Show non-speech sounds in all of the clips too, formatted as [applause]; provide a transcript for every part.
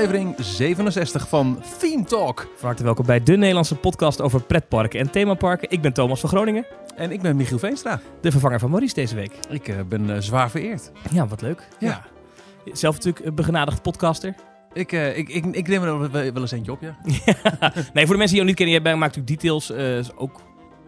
aflevering 67 van Theme Talk. Van harte welkom bij de Nederlandse podcast over pretparken en themaparken. Ik ben Thomas van Groningen, En ik ben Michiel Veenstra. de vervanger van Maurice deze week. Ik eh, ben eh, zwaar vereerd. Ja, wat leuk. Ja. Zelf natuurlijk een begenadigd podcaster. Ik, eh, ik, ik, ik neem er wel, eens eentje op, ja. [laughs] Nee, voor de mensen die jou niet kennen, jij maakt natuurlijk details. ook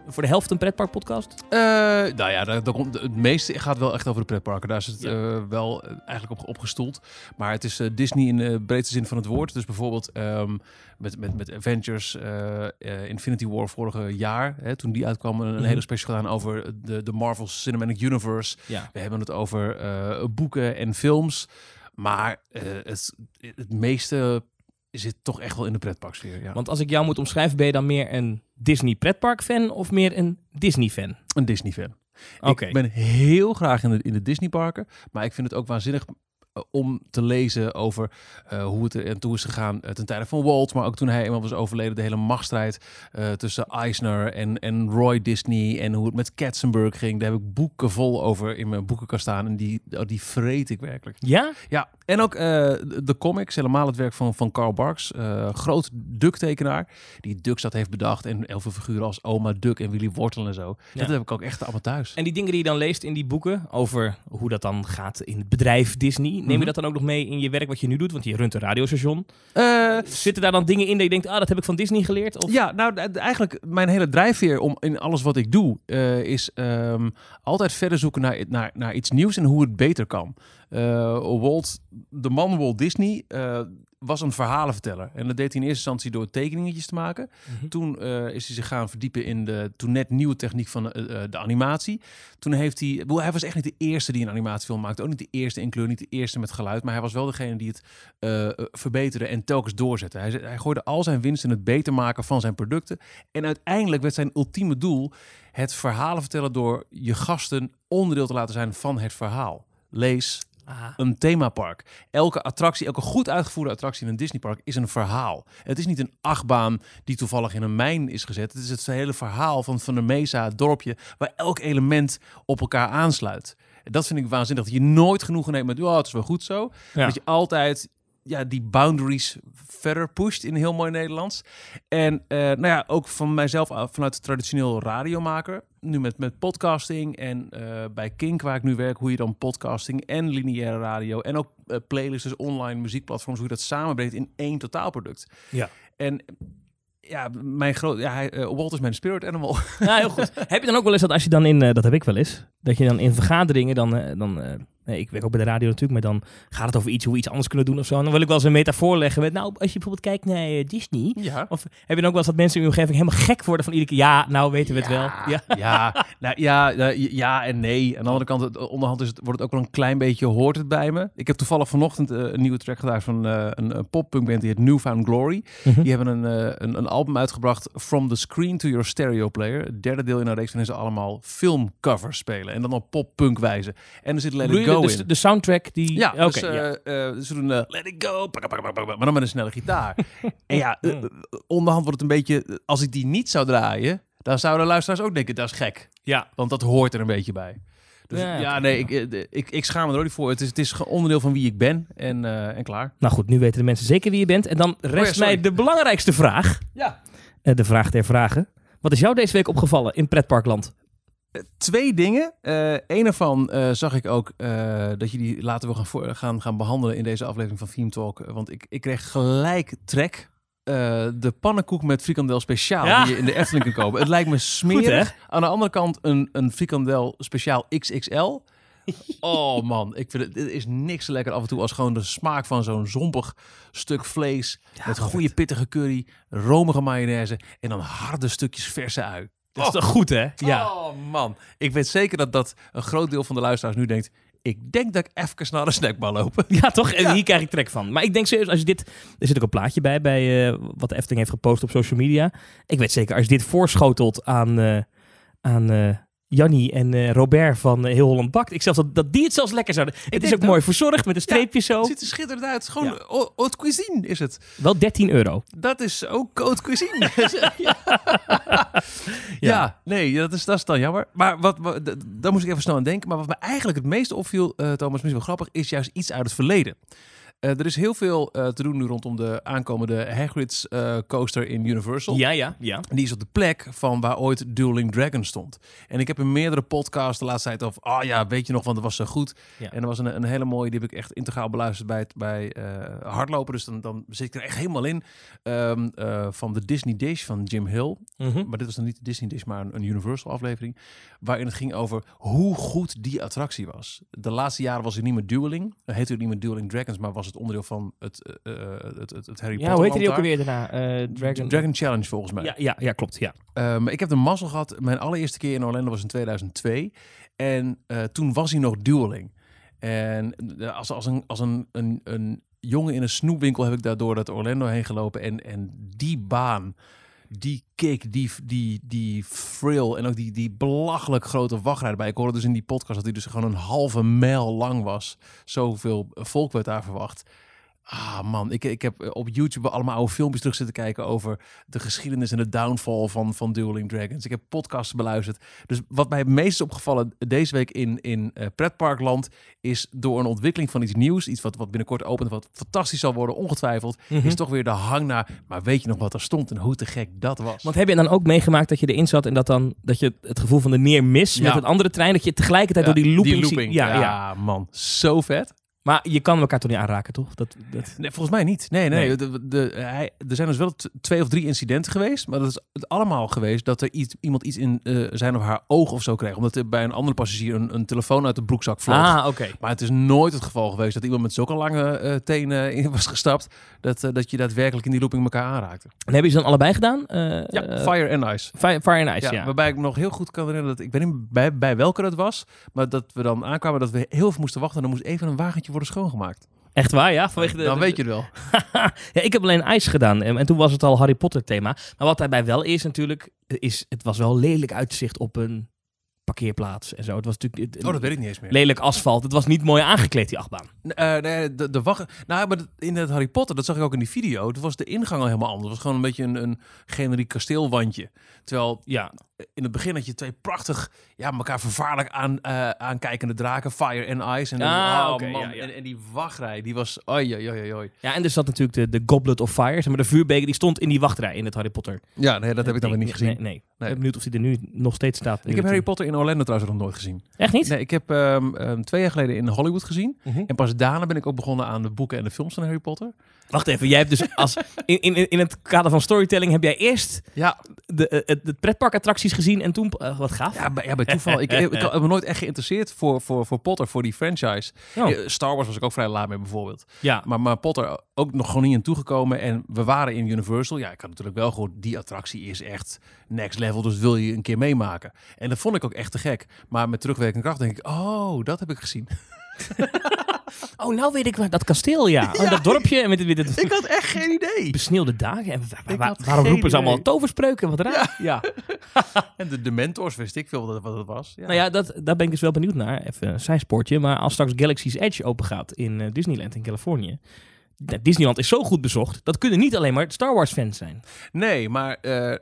voor de helft een pretparkpodcast. Eh, nou ja, daar, daar komt, het meeste gaat wel echt over de pretparken. Daar is het Ja. eh, wel eh, eigenlijk op opgestoeld. Maar het is Disney in de breedste zin van het woord. Dus bijvoorbeeld ehm, met, met, met Avengers, Infinity War vorige jaar, hè, toen die uitkwam, een, Mhm. hele special gedaan over de, de Marvel Cinematic Universe. Ja. We hebben het over boeken en films. Maar het, het meeste zit toch echt wel in de pretparksfeer. Ja. Want als ik jou moet omschrijven, ben je dan meer een Disney pretpark fan of meer een Disney fan? Een Disney-fan. Oké. Ik ben heel graag in de, in de Disneyparken. Maar ik vind het ook waanzinnig om te lezen over eh, hoe het er en toe is gegaan eh, ten tijde van Walt. Maar ook toen hij eenmaal was overleden. De hele machtsstrijd eh, tussen Eisner en, en Roy Disney. En hoe het met Katzenberg ging. Daar heb ik boeken vol over in mijn boekenkast staan. En die, oh, die vreet ik werkelijk. Ja? Ja, en ook eh, de, comics, helemaal het werk van, van Carl Barks. eh, groot Duck-tekenaar. Die Ducks dat heeft bedacht. En heel veel figuren als Oma Duck en Willy Wortel en zo. Ja. Dat heb ik ook echt allemaal thuis. En die dingen die je dan leest in die boeken over hoe dat dan gaat in het bedrijf Disney, neem je Mhm. dat dan ook nog mee in je werk wat je nu doet? Want je runt een radiostation. Eh, Zitten daar dan dingen in dat je denkt, ah, dat heb ik van Disney geleerd? Of... ja, nou eigenlijk mijn hele drijfveer om in alles wat ik doe eh, is ehm, altijd verder zoeken naar, naar, naar iets nieuws en hoe het beter kan. Eh, Walt, de man Walt Disney eh, was een verhalenverteller en dat deed hij in eerste instantie door tekeningetjes te maken. Mhm. Toen eh, is hij zich gaan verdiepen in de toen net nieuwe techniek van de animatie. Toen heeft hij, hij was echt niet de eerste die een animatiefilm maakte, ook niet de eerste in kleur, niet de eerste met geluid, maar hij was wel degene die het verbeterde en telkens doorzette. Hij, hij gooide al zijn winst in het beter maken van zijn producten. En uiteindelijk werd zijn ultieme doel het verhalen vertellen door je gasten onderdeel te laten zijn van het verhaal. Lees Een themapark. Elke attractie, elke goed uitgevoerde attractie in een Disneypark is een verhaal. Het is niet een achtbaan die toevallig in een mijn is gezet. Het is het hele verhaal van, van de Mesa, het dorpje, waar elk element op elkaar aansluit. Dat vind ik waanzinnig. Dat je nooit genoegen neemt met, ja, het is wel goed zo. Ja. Dat je altijd ja, die boundaries verder pusht in heel mooi Nederlands. En eh, nou ja, ook van mijzelf af- vanuit de traditioneel radiomaker. Nu met, met podcasting en eh, bij Kink, waar ik nu werk, hoe je dan podcasting en lineaire radio en ook eh, playlists, dus online muziekplatforms, hoe je dat samenbrengt in één totaalproduct. Ja. En ja, mijn groot, ja, hij, eh, Walt is mijn spirit animal. Ja, heel goed. [laughs] heb je dan ook wel eens dat als je dan in, eh, dat heb ik wel eens, dat je dan in vergaderingen dan, eh, dan eh, nee, ik werk ook bij de radio natuurlijk, maar dan gaat het over iets, hoe we iets anders kunnen doen of zo. En dan wil ik wel eens een metafoor leggen met, nou, als je bijvoorbeeld kijkt naar eh, Disney, Ja. of heb je dan ook wel eens dat mensen in je omgeving helemaal gek worden van iedere keer, ja, nou weten we het wel. Ja. Ja, nou, ja, ja, ja en nee. Aan de andere kant, het- onderhand is het, wordt het ook wel een klein beetje, hoort het bij me. Ik heb toevallig vanochtend eh, een nieuwe track gedaan van eh, een, een poppunkband die heet Newfound Glory. Mhm. Die hebben een, eh, een, een album uitgebracht, From the Screen to Your Stereo Player. Het derde deel in een reeks waarin ze allemaal filmcovers spelen. En dan op pop-punk wijze. En er zit Let It je Go de, in. de, de soundtrack die... Ja, Oké, dus, ja. eh, eh, ze doen eh, Let It Go, pak, pak, pak, pak, pak, maar dan met een snelle gitaar. [laughs] en ja, eh, onderhand wordt het een beetje, als ik die niet zou draaien, dan zouden luisteraars ook denken, dat is gek. ja. Want dat hoort er een beetje bij. Dus Ja, nee, ik, ik, ik schaam me er ook niet voor. Het is, het is onderdeel van wie ik ben en, en klaar. Nou goed, nu weten de mensen zeker wie je bent. En dan rest Oh sorry. mij de belangrijkste vraag. Ja. De vraag der vragen. Wat is jou deze week opgevallen in pretparkland? Twee dingen. Eh een ervan eh, zag ik ook eh, dat je die laten we gaan, voor, gaan, gaan behandelen in deze aflevering van Theme Talk. Want ik, ik kreeg gelijk trek. De pannenkoek met frikandel speciaal Ja. die je in de Efteling kan kopen. Het lijkt me [laughs] smerig. Aan de andere kant een, een frikandel speciaal XXL. [laughs] Oh man, ik vind het, het is niks lekker af en toe als gewoon de smaak van zo'n zompig stuk vlees met goede pittige curry, romige mayonaise en dan harde stukjes verse ui. Dat is toch goed, hè? Ja. Oh man, ik weet zeker dat dat een groot deel van de luisteraars nu denkt. Ik denk dat ik even naar de snackbar lopen. [laughs] Ja, toch? En Ja. hier krijg ik trek van. Maar ik denk serieus, als je dit... Er zit ook een plaatje bij, bij eh, wat de Efteling heeft gepost op social media. Ik weet zeker, als je dit voorschotelt aan, eh aan eh, Jannie en eh, Robert van eh, Heel Holland Bakt. Ik zelfs dat, dat die het zelfs lekker zouden... Het is ook dat- mooi verzorgd met een streepje zo. Het ziet er schitterend uit. Gewoon Ja. haute cuisine is het. Wel 13 euro. Dat is ook haute cuisine. [laughs] ja. ja, nee, dat is, dat is dan jammer. Maar wat, wat, daar moest ik even snel aan denken. Maar wat me eigenlijk het meest opviel, eh, Thomas, misschien wel grappig, is juist iets uit het verleden. Eh, er is heel veel eh, te doen nu rondom de aankomende Hagrid's eh, coaster in Universal. Ja, ja, ja. En die is op de plek van waar ooit Dueling Dragon stond. En ik heb in meerdere podcasts de laatste tijd over... Ah ja, weet je nog, want het was zo goed. Ja. En er was een, een hele mooie, die heb ik echt integraal beluisterd bij, het, bij hardlopen. Dus dan, dan zit ik er echt helemaal in. Ehm, eh, van de Disney Dish van Jim Hill. Mhm. Maar dit was dan niet de Disney Dish, maar een, een Universal aflevering. Waarin het ging over hoe goed die attractie was. De laatste jaren was het niet meer Dueling. Het heette het niet meer Dueling Dragons, maar was het onderdeel van het, eh, eh, het, het, het Harry Ja, Potter hoe heette die ook alweer daarna? Eh. Dragon... Dragon Challenge volgens mij. Ja, ja, ja, klopt. Ja. Um, ik heb de mazzel gehad. Mijn allereerste keer in Orlando was in 2002. En toen was hij nog dueling. En als, als, een, als een, een, een jongen in een snoepwinkel heb ik daardoor dat Orlando heen gelopen. En, en die baan, die kick, die, die, die frill en ook die, die belachelijk grote wachtrij erbij. Ik hoorde dus in die podcast dat hij dus gewoon een halve mijl lang was. Zoveel volk werd daar verwacht. Ah man, ik, ik heb op YouTube allemaal oude filmpjes terug zitten kijken over de geschiedenis en de downfall van, van Dueling Dragons. Ik heb podcasts beluisterd. Dus wat mij het meest is opgevallen deze week in, in uh, pretparkland is door een ontwikkeling van iets nieuws, iets wat, wat binnenkort opent, wat fantastisch zal worden, ongetwijfeld, Mhm. is toch weer de hang naar, maar weet je nog wat er stond en hoe te gek dat was? Want heb je dan ook meegemaakt dat je erin zat en dat, dan, dat je het gevoel van de neer mis met een andere trein, dat je tegelijkertijd Ja, door die looping, Ja, Ja, ja. man, zo vet. Maar je kan elkaar toch niet aanraken, toch? Dat, dat... Nee, volgens mij niet. Nee, nee. Nee. De, de, hij, er zijn dus wel twee of drie incidenten geweest. Maar dat is het allemaal geweest dat er iets, iemand iets in eh, zijn of haar oog of zo kreeg. Omdat er bij een andere passagier een, een telefoon uit de broekzak vloog. Ah, oké. Maar het is nooit het geval geweest dat iemand met zulke lange eh, tenen in was gestapt. Dat, eh, dat je daadwerkelijk in die looping elkaar aanraakte. En hebben ze dan allebei gedaan? Ja, fire and ice. Fire, Fire and Ice, Ja, ja. Waarbij ik me nog heel goed kan herinneren dat ik weet niet bij, bij welke dat was. Maar dat we dan aankwamen dat we heel veel moesten wachten. En er moest even een wagentje worden schoongemaakt. Echt waar, ja? Vanwege de, dan weet je het wel. [laughs] ja, ik heb alleen ijs gedaan en, en toen was het al Harry Potter thema. Maar wat daarbij wel is natuurlijk, is het was wel lelijk uitzicht op een parkeerplaats en zo. Het was natuurlijk het- Oh, dat weet ik niet eens meer. lelijk asfalt. Het was niet mooi aangekleed, die achtbaan. Eh, nee, de, de wacht. Nou, maar in het Harry Potter, dat zag ik ook in die video. Het was de ingang al helemaal anders. Het was gewoon een beetje een, een generiek kasteelwandje. Terwijl Ja, in het begin had je twee prachtig, ja, elkaar vervaarlijk aan, eh, aankijkende draken, Fire and Ice. En, dan- Ah, oh, oké, man. ja, ja. En, en die wachtrij, die was, oi, oi, oi, oi. ja en er zat natuurlijk de, de Goblet of Fire, zeg maar de vuurbeker, die stond in die wachtrij in het Harry Potter. Ja, nee, dat heb ik dan weer niet gezien. Nee, nee. Ik ben benieuwd of die er nu nog steeds staat. Ik heb Harry Potter in Orlando trouwens nog nooit gezien. Echt niet? Nee, ik heb ehm, ehm, twee jaar geleden in Hollywood gezien. Mhm. En pas daarna ben ik ook begonnen aan de boeken en de films van Harry Potter. Wacht even, jij hebt dus als in, in, in het kader van storytelling heb jij eerst Ja, de, eh, het- de pretparkattracties gezien en toen eh, wat gaaf. ja, bij, ja, bij toeval. ik, ik, ik heb me nooit echt geïnteresseerd voor, voor, voor Potter, voor die franchise. Oh. Eh, Star Wars was ik ook vrij laat mee bijvoorbeeld. Ja. Maar, maar Potter ook nog gewoon niet aan toegekomen. En we waren in Universal. Ja, ik had natuurlijk wel gehoord, die attractie is echt next level. Dus wil je een keer meemaken. En dat vond ik ook echt te gek. Maar met terugwerkende kracht denk ik, oh, dat heb ik gezien. [laughs] Oh, nou weet ik waar. Dat kasteel, ja. [laughs] Oh, dat dorpje en met, met het Ik had echt geen idee. besneeuwde dagen. En waarom roepen ze allemaal toverspreuken? Wat raar. Ja. [laughs] En de, de mentors wist ik veel wat, wat het was. Ja. Nou ja, dat, daar ben ik dus wel benieuwd naar. Even een zijspoortje. Maar als straks Galaxy's Edge open gaat in eh, Disneyland in Californië. Disneyland is zo goed bezocht. Dat kunnen niet alleen maar Star Wars fans zijn. Nee, maar eh,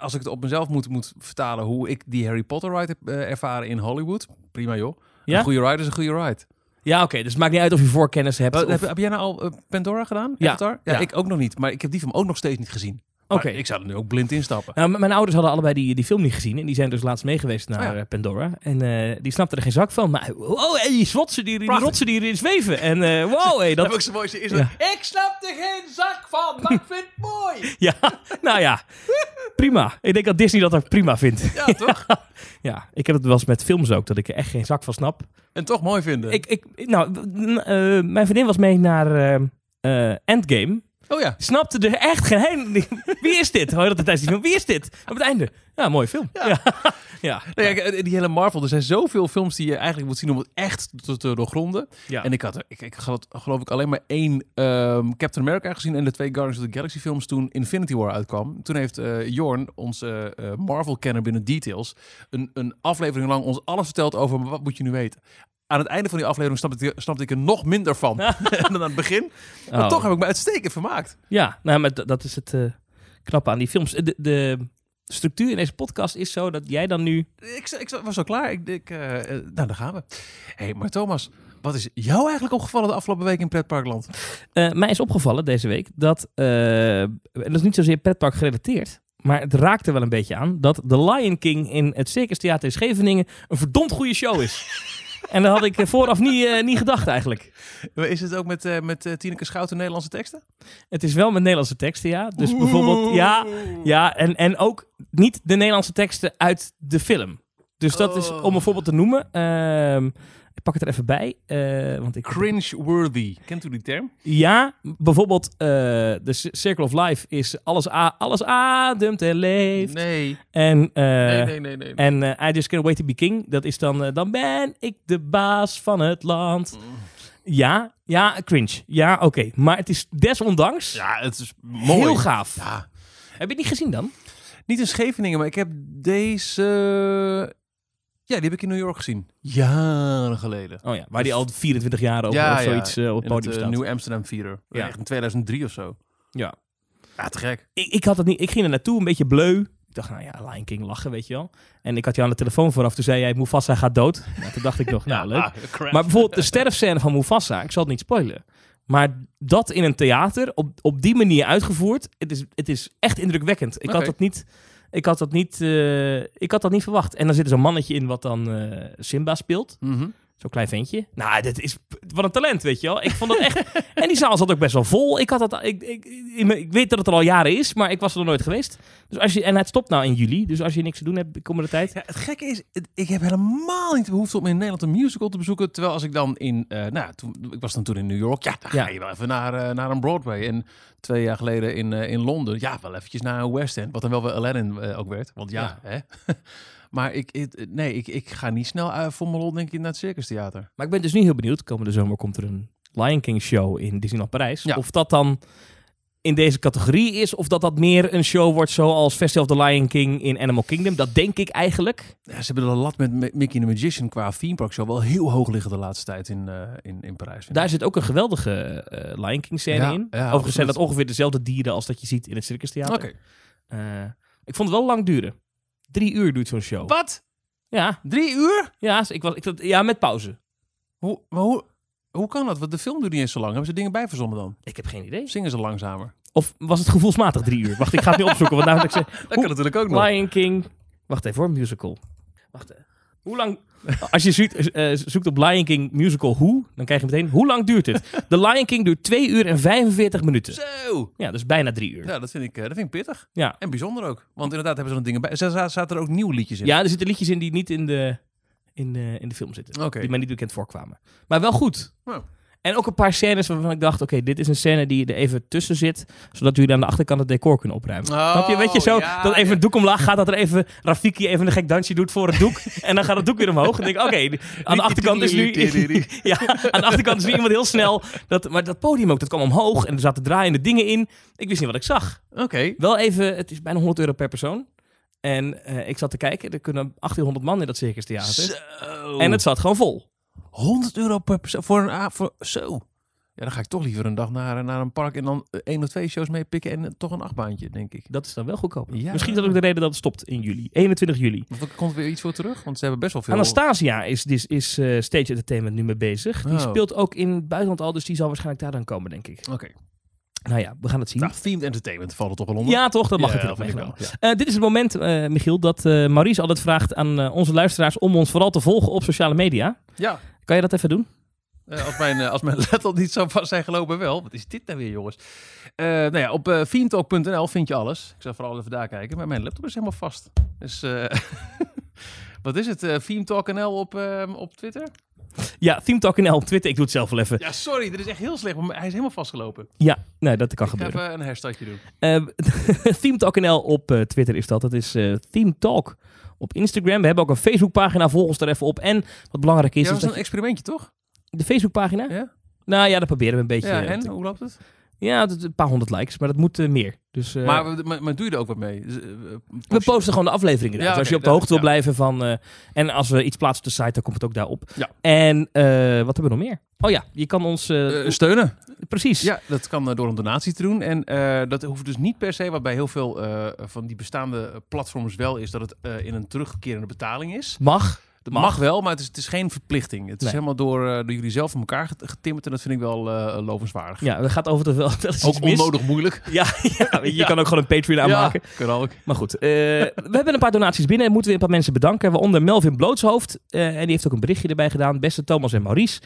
als ik het op mezelf moet, moet vertalen hoe ik die Harry Potter ride heb eh, ervaren in Hollywood. Prima joh. Ja? Een goede ride is een goede ride. Ja, oké. dus het maakt niet uit of je voorkennis hebt. Wat, of- heb, heb jij nou al eh, Pandora gedaan? Ja. Ja, Ja. ik ook nog niet. Maar ik heb die film ook nog steeds niet gezien. Oké. Ik zou er nu ook blind instappen. Nou, mijn ouders hadden allebei die, die film niet gezien. En die zijn dus laatst meegeweest naar Oh ja. eh, Pandora. En eh, die snapten er geen zak van. Maar wow, hey, die rotsen die, die rotsen die erin zweven. En eh, wow, hey, Dat [laughs] dat... zo mooi is. Ja. Ik snap er geen zak van, maar ik vind het [laughs] mooi. Ja, nou ja. Prima. Ik denk dat Disney dat ook prima vindt. Ja, toch? [laughs] Ja, ik heb het wel eens met films ook. Dat ik er echt geen zak van snap. En toch mooi vinden. Ik, ik, nou, mijn vriendin was mee naar Endgame. Oh ja. Snapte er echt geen... [laughs] Wie is dit? Hoor je dat de tijdens die film? Wie is dit? Op het einde. Ja, mooie film. Ja. Ja. [laughs] ja. Nee, kijk, die hele Marvel, er zijn zoveel films die je eigenlijk moet zien om het echt te, te doorgronden. Ja. En ik had er, ik, ik had geloof ik alleen maar één ehm, Captain America gezien en de twee Guardians of the Galaxy films toen Infinity War uitkwam. Toen heeft eh Jorn, onze eh, Marvel-kenner binnen Details, een, een aflevering lang ons alles verteld over wat moet je nu weten. Aan het einde van die aflevering snapte ik, snapte ik er nog minder van [laughs] dan aan het begin. Maar Oh. toch heb ik me uitstekend vermaakt. Ja, nou, maar dat is het eh, knappe aan die films. De, structuur in deze podcast is zo dat jij dan nu... Ik, ik was al klaar. Ik, ik, eh, eh, nou, daar gaan we. Hey, maar Thomas, wat is jou eigenlijk opgevallen de afgelopen week in Pretparkland? Eh, mij is opgevallen deze week dat, en dat is niet zozeer pretpark gerelateerd, maar het raakte wel een beetje aan, dat The Lion King in het Circus Theater in Scheveningen een verdomd goede show is. [laughs] en dat had ik eh, vooraf niet, eh, niet gedacht eigenlijk. Is het ook met, eh met Tineke Schouten Nederlandse teksten? Het is wel met Nederlandse teksten, ja. Dus bijvoorbeeld, ja, ja en, en ook niet de Nederlandse teksten uit de film. Dus dat is, om een voorbeeld te noemen, ehm, ik pak het er even bij. eh, want ik, Cringe-worthy. Kent u die term? Ja, bijvoorbeeld eh, de Circle of Life is alles, a alles ademt en leeft. Nee. En, eh, Nee, nee, nee, nee. en I Just Can't Wait to Be King, dat is dan, dan ben ik de baas van het land. Ja, ja, cringe. Ja, oké. Maar het is desondanks Ja, het is mooi. heel gaaf. Ja. Heb je het niet gezien dan? Niet in Scheveningen, maar ik heb deze... Ja, die heb ik in New York gezien. Jaren geleden. Oh ja, waar die al 24 jaar over Ja, of ja. zoiets eh, op het In het podium eh, staat. New Amsterdam Theater. Ja. Echt in 2003 of zo. Ja. Ja, te gek. Ik, ik had het niet. Ik ging er naartoe, een beetje bleu. Ik dacht, nou ja, Lion King lachen, weet je wel. En ik had je aan de telefoon vooraf. Toen zei jij, Mufasa gaat dood. Nou, toen dacht ik nog, [laughs] nou leuk. Ah. Maar bijvoorbeeld de sterfscène van Mufasa, ik zal het niet spoilen. Maar dat in een theater, op, op die manier uitgevoerd, het is, het is echt indrukwekkend. Ik had dat niet, ik had dat niet, eh, ik had dat niet verwacht. En dan zit er zo'n mannetje in wat dan eh, Simba speelt. Mhm. Zo'n klein ventje. Nou, dit is wat een talent, weet je wel. Ik vond dat echt... [laughs] en die zaal zat ook best wel vol. Ik, had dat, ik, ik, ik, ik weet dat het er al jaren is, maar ik was er nog nooit geweest. Dus als je, en het stopt nou in juli, dus als je niks te doen hebt de komende tijd... Ja, het gekke is, het- ik heb helemaal niet de behoefte om in Nederland een musical te bezoeken. Terwijl als ik dan in, eh, nou, ja, toen, ik was dan toen in New York. Ja, dan Ja. ga je wel even naar, eh, naar een Broadway. En twee jaar geleden in, eh, in Londen, ja, wel eventjes naar een West End. Wat dan wel weer Aladdin ook werd. Want ja, hè. [laughs] maar ik, ik, nee, ik, ik ga niet snel uh, voor mijn lol denk ik naar het Circus Theater. Maar ik ben dus nu heel benieuwd. Komende zomer komt er een Lion King show in Disneyland Parijs. Ja. Of dat dan in deze categorie is, of dat dat meer een show wordt zoals Festival of the Lion King in Animal Kingdom. Dat denk ik eigenlijk. Ja, ze hebben de lat met Mi- Mickey the Magician qua theme park show wel heel hoog liggen de laatste tijd in, eh, in, in Parijs. Daar ik. zit ook een geweldige eh, Lion King scène Ja, in. ja, Overigens zijn dat ongeveer dezelfde dieren als dat je ziet in het Circus Theater. Oké. Eh, ik vond het wel lang duren. Drie uur duurt zo'n show. Wat? Ja, Drie uur? ja, ik was, ik, zat- ja, met pauze. Hoe, maar hoe, hoe kan dat? Want de film duurt niet eens zo lang. Hebben ze dingen bijverzonnen dan? Ik heb geen idee. Zingen ze langzamer? Of was het gevoelsmatig drie uur? Wacht, ik ga het nu opzoeken. Want ik [laughs] zeg, Dat kan natuurlijk ook nog. Lion King. Wacht even hoor, musical. Wacht even. Hoe lang... Als je zoekt, eh, zoekt op Lion King musical hoe, dan krijg je meteen, hoe lang duurt het? The Lion King duurt 2 uur en 45 minuten. Zo! Ja, dus bijna drie uur. Ja, dat vind ik, eh, dat vind ik pittig. Ja. En bijzonder ook. Want inderdaad hebben ze er dingen bij. Za- zaten er ook nieuwe liedjes in. Ja, er zitten liedjes in die niet in de, in de, in de film zitten. Die mij niet bekend voorkwamen. Maar wel goed. Oh. En ook een paar scènes waarvan ik dacht, oké, dit is een scène die er even tussen zit, zodat jullie aan de achterkant het decor kunnen opruimen. Oh, Snap je? Weet je zo, ja, dat even ja. het doek omlaag gaat, dat er even Rafiki even een gek dansje doet voor het doek. [laughs] en dan gaat het doek weer omhoog. En denk ik, oké, aan de achterkant is nu... [laughs] ja, aan de achterkant is nu iemand heel snel. Dat, maar dat podium ook, dat kwam omhoog en er zaten draaiende dingen in. Ik wist niet wat ik zag. Oké. Wel even, het is bijna 100 euro per persoon. En eh, ik zat te kijken, er kunnen 1800 man in dat circus theater. Zo. En het zat gewoon vol. 100 euro per persoon voor een voor Zo. Ja, dan ga ik toch liever een dag naar, naar een park en dan eh, één of twee shows meepikken en eh, toch een achtbaantje, denk ik. Dat is dan wel goedkoop. Ja. Misschien is dat ook de reden dat het stopt in juli. 21 juli. Want er komt weer iets voor terug, want ze hebben best wel veel... Anastasia is, is, is eh, Stage Entertainment nu mee bezig. Die Oh. speelt ook in het buitenland al, dus die zal waarschijnlijk daar dan komen, denk ik. Oké. Nou ja, we gaan het zien. Nou, themed entertainment valt er toch wel onder? ja, toch? Dat mag Ja, er ik wel. Ja. Dit is het moment, Michiel, dat eh, Maurice altijd vraagt aan onze luisteraars om ons vooral te volgen op sociale media. ja. Kan je dat even doen? Eh, als, mijn, eh, als mijn [laughs] laptop niet zo vast zijn gelopen, wel. Wat is dit nou weer, jongens? Eh nou ja, op uh, vind je alles. Ik zal vooral even daar kijken. Maar mijn laptop is helemaal vast. Dus [laughs] wat is het? Uh, themetalk.nl op, eh, op Twitter? Ja, ThemeTalk.nl op Twitter. Ik doe het zelf wel even. Ja, sorry. Dit is echt heel slecht. Maar hij is helemaal vastgelopen. Ja, nee, dat kan Ik ga gebeuren. even een herstartje doen. [laughs] Uh, ThemeTalk.nl op Twitter is dat. Dat is uh, ThemeTalk op Instagram. We hebben ook een Facebookpagina. Volg ons daar even op. En wat belangrijk is... Ja, dat is dat een experimentje, toch? De Facebookpagina? Ja. Nou ja, dat proberen we een beetje... Ja, eh, en? te- Hoe loopt het? Ja, een paar honderd likes. Maar dat moet eh, meer. Dus, eh, maar, maar, maar doe je er ook wat mee? Dus, eh, we posten gewoon de afleveringen. Ja, Dus als je op de hoogte wil blijven van... en als we iets plaatsen op de site, dan komt het ook daarop. Ja. En wat hebben we nog meer? Oh ja, je kan ons... steunen. precies. Ja, dat kan door een donatie te doen. En dat hoeft dus niet per se, wat bij heel veel van die bestaande platforms wel is, dat het in een terugkerende betaling is. Mag. Dat Mag. mag, wel, maar het is, het is geen verplichting. Het is helemaal door, eh, door jullie zelf in elkaar get- getimmerd en dat vind ik wel eh lovenswaardig. Ja, dat gaat over het wel, Ook onnodig moeilijk. [laughs] Ja, ja, [laughs] je Ja. kan ook gewoon een Patreon aanmaken. kan ook. Maar goed, eh, [laughs] we hebben een paar donaties binnen. En moeten we een paar mensen bedanken. Waaronder Melvin Blootshoofd. en die heeft ook een berichtje erbij gedaan. Beste Thomas en Maurice.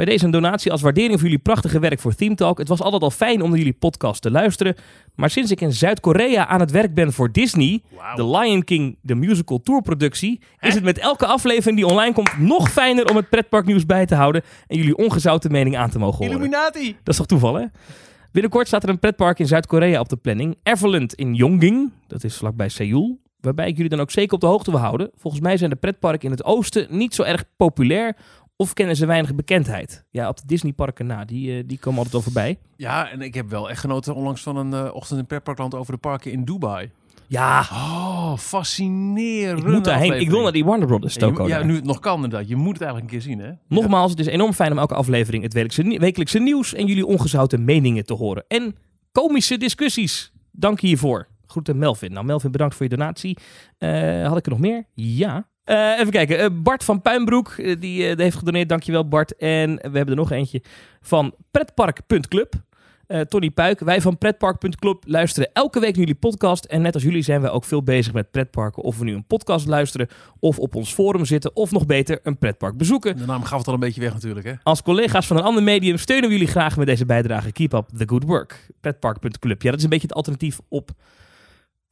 Bij deze een donatie als waardering voor jullie prachtige werk voor Theme Talk. Het was altijd al fijn om naar jullie podcast te luisteren. Maar sinds ik in Zuid-Korea aan het werk ben voor Disney, Wauw. The Lion King, de musical tourproductie, is het met elke aflevering die online komt nog fijner om het pretparknieuws bij te houden en jullie ongezouten mening aan te mogen horen. Illuminati! Dat is toch toeval, hè? Binnenkort staat er een pretpark in Zuid-Korea op de planning. Everland in Yonging, dat is vlakbij Seoul. Waarbij ik jullie dan ook zeker op de hoogte wil houden. Volgens mij zijn de pretparken in het oosten niet zo erg populair. Of kennen ze weinig bekendheid. Ja, op de Disneyparken na, die, eh, die komen altijd wel voorbij. Ja, en ik heb wel echt genoten onlangs van een eh, ochtend in Pretparkland over de parken in Dubai. Ja, Oh, fascinerend. ik moet daarheen. Ik wil naar die Warner Brothers toko. Ja, nu het nog kan inderdaad. Je moet het eigenlijk een keer zien, hè? Nogmaals, het is enorm fijn om elke aflevering het wekelijkse, wekelijkse nieuws en jullie ongezouten meningen te horen. En komische discussies. Dank je hiervoor. Groeten Melvin. Nou, Melvin, bedankt voor je donatie. Eh, had ik er nog meer? Ja. Eh, even kijken. Eh, Bart van Puinbroek, eh, die, die heeft gedoneerd. Dankjewel, Bart. En we hebben er nog eentje van pretpark.club. Tony Puik, wij van Pretpark.club luisteren elke week naar jullie podcast. En net als jullie zijn wij ook veel bezig met pretparken. Of we nu een podcast luisteren, of op ons forum zitten, of nog beter een pretpark bezoeken. De naam gaf het al een beetje weg natuurlijk, hè? Als collega's van een ander medium steunen we jullie graag met deze bijdrage. Keep up the good work. Petpark.club. Ja, dat is een beetje het alternatief op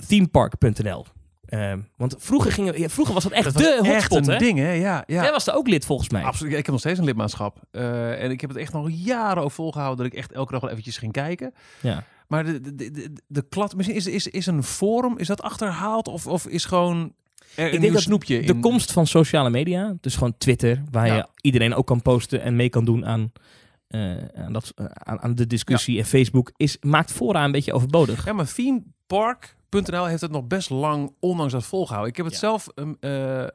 themepark.nl. Ehm, want vroeger, gingen, ja, vroeger was dat echt Dat de was echt hotspot, een hè? ding, hè? Ja, ja. Jij was er ook lid volgens mij. Absoluut. Ik heb nog steeds een lidmaatschap. Eh, en ik heb het echt nog jaren over volgehouden dat ik echt elke dag wel eventjes ging kijken. Ja. Maar de, de, de, de, de klad, misschien is, is, is een forum, is dat achterhaald? Of, of is gewoon er een denk dat snoepje De in? komst van sociale media, dus gewoon Twitter, waar Ja. je iedereen ook kan posten en mee kan doen aan, eh, aan, dat, eh, aan, aan de discussie. En Facebook is, maakt vooraan een beetje overbodig. Ja, maar themepark.nl heeft het nog best lang, ondanks dat volgehouden. Ik heb het Ja. zelf um, eh, eh,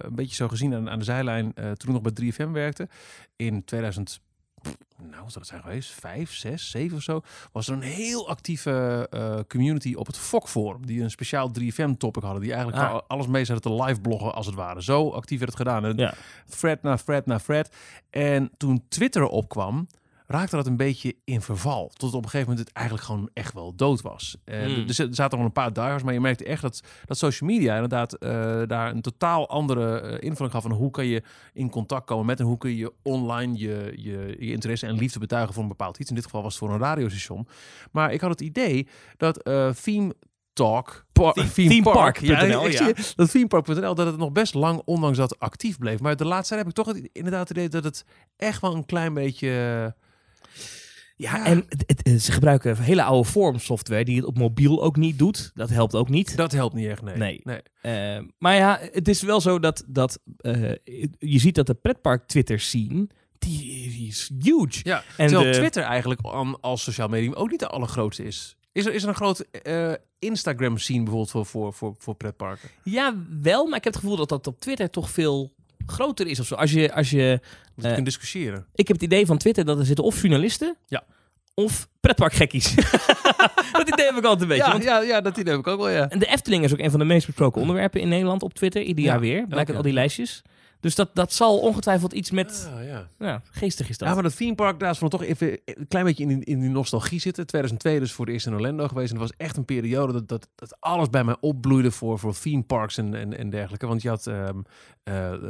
een beetje zo gezien aan, aan de zijlijn eh, toen ik nog bij 3FM werkte. In 2000, pff, nou, wat zou het zijn geweest? Vijf, zes, zeven of zo. Was er een heel actieve community op het FOK Forum. Die een speciaal 3FM topic hadden. Die eigenlijk Ah. al- alles mee zaten te live bloggen als het ware. Zo actief werd het gedaan. En Ja. thread na thread na thread. En toen Twitter opkwam, raakte dat een beetje in verval. Tot op een gegeven moment het eigenlijk gewoon echt wel dood was. En Hmm. Er zat- er zaten nog een paar diehards, maar je merkte echt dat, dat social media inderdaad eh, daar een totaal andere eh, invulling gaf van hoe kan je in contact komen met en hoe kun je online je, je, je interesse en liefde betuigen voor een bepaald iets. In dit geval was het voor een radiostation. Maar ik had het idee dat eh theme talk, Theme- themepark, ja. dat themepark.nl dat het nog best lang, ondanks dat actief bleef. Maar de laatste tijd heb ik toch het, inderdaad het idee dat het echt wel een klein beetje. Ja, en het, het- het- ze gebruiken hele oude vormsoftware die het op mobiel ook niet doet. Dat helpt ook niet. Dat helpt niet echt, nee. Nee. nee. Eh, maar ja, het is wel zo dat, dat eh, je ziet dat de pretpark Twitter scene, die, die is huge. Ja, En terwijl de- Twitter eigenlijk als sociaal medium ook niet de allergrootste is. Is er, is er een grote eh, Instagram scene bijvoorbeeld voor, voor, voor, voor pretparken? Ja, wel, maar ik heb het gevoel dat dat op Twitter toch veel groter is of zo. Als je, als je, Dat Eh, kunt discussiëren. ik heb het idee van Twitter dat er zitten of journalisten Ja. of pretparkgekkies. [laughs] dat idee heb ik altijd een beetje. Ja, want- ja, ja, dat idee heb ik ook wel, ja. En de Efteling is ook een van de meest besproken onderwerpen in Nederland op Twitter. Ieder Ja, jaar weer, blijkt uit al die lijstjes. Dus dat, dat zal ongetwijfeld iets met... Ah, ja. Ja, geestig is dat. Ja, maar dat theme park, daar is van toch even een klein beetje in, die- in die nostalgie zitten. 2002 dus voor het eerst in Orlando geweest. En dat was echt een periode dat, dat, dat alles bij mij opbloeide voor, voor theme parks en, en, en dergelijke. Want je had ehm, eh, eh,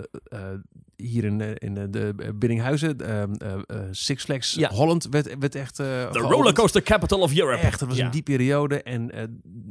hier in, eh, in de, de Biddinghuizen, ehm, eh, eh, Six Flags Ja. Holland werd, werd echt... eh, geopend. rollercoaster capital of Europe. Echt, dat was Ja. in die periode. En eh,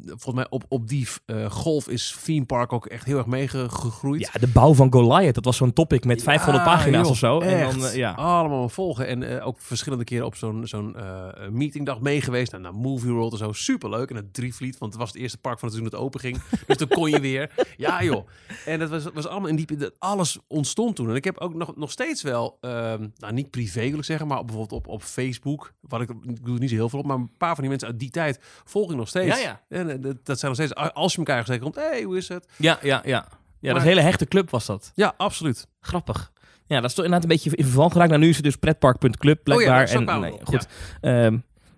volgens mij op, op die eh, golf is theme park ook echt heel erg meegegroeid. Ja, de bouw van Goliath, dat was zo'n topic met 500 Ja, pagina's joh, of zo. En dan, eh, ja. Allemaal volgen. En eh, ook verschillende keren op zo'n zo'n eh, meetingdag meegeweest. Nou, naar Movie World en zo. Superleuk. En het Drievliet, want het was het eerste park van het seizoen dat open ging. Dus dan kon je weer. [laughs] Ja, joh. En dat was, was allemaal in die... Dat alles ontstond toen. En ik heb ook nog, nog steeds wel... ehm, nou, niet privé wil ik zeggen, maar bijvoorbeeld op, op Facebook. Wat ik, ik doe er niet zo heel veel op. Maar een paar van die mensen uit die tijd volg ik nog steeds. Ja, ja. En eh, dat, dat zijn nog steeds... Als je elkaar gezegd komt, hey, hoe is het? Ja, ja, ja. Ja, dat Maar- een hele hechte club was dat. Ja, absoluut. Grappig. Ja, dat is toch inderdaad een beetje in verval geraakt. Nou, nu is het dus pretpark.club blijkbaar. dat en, nee, goed.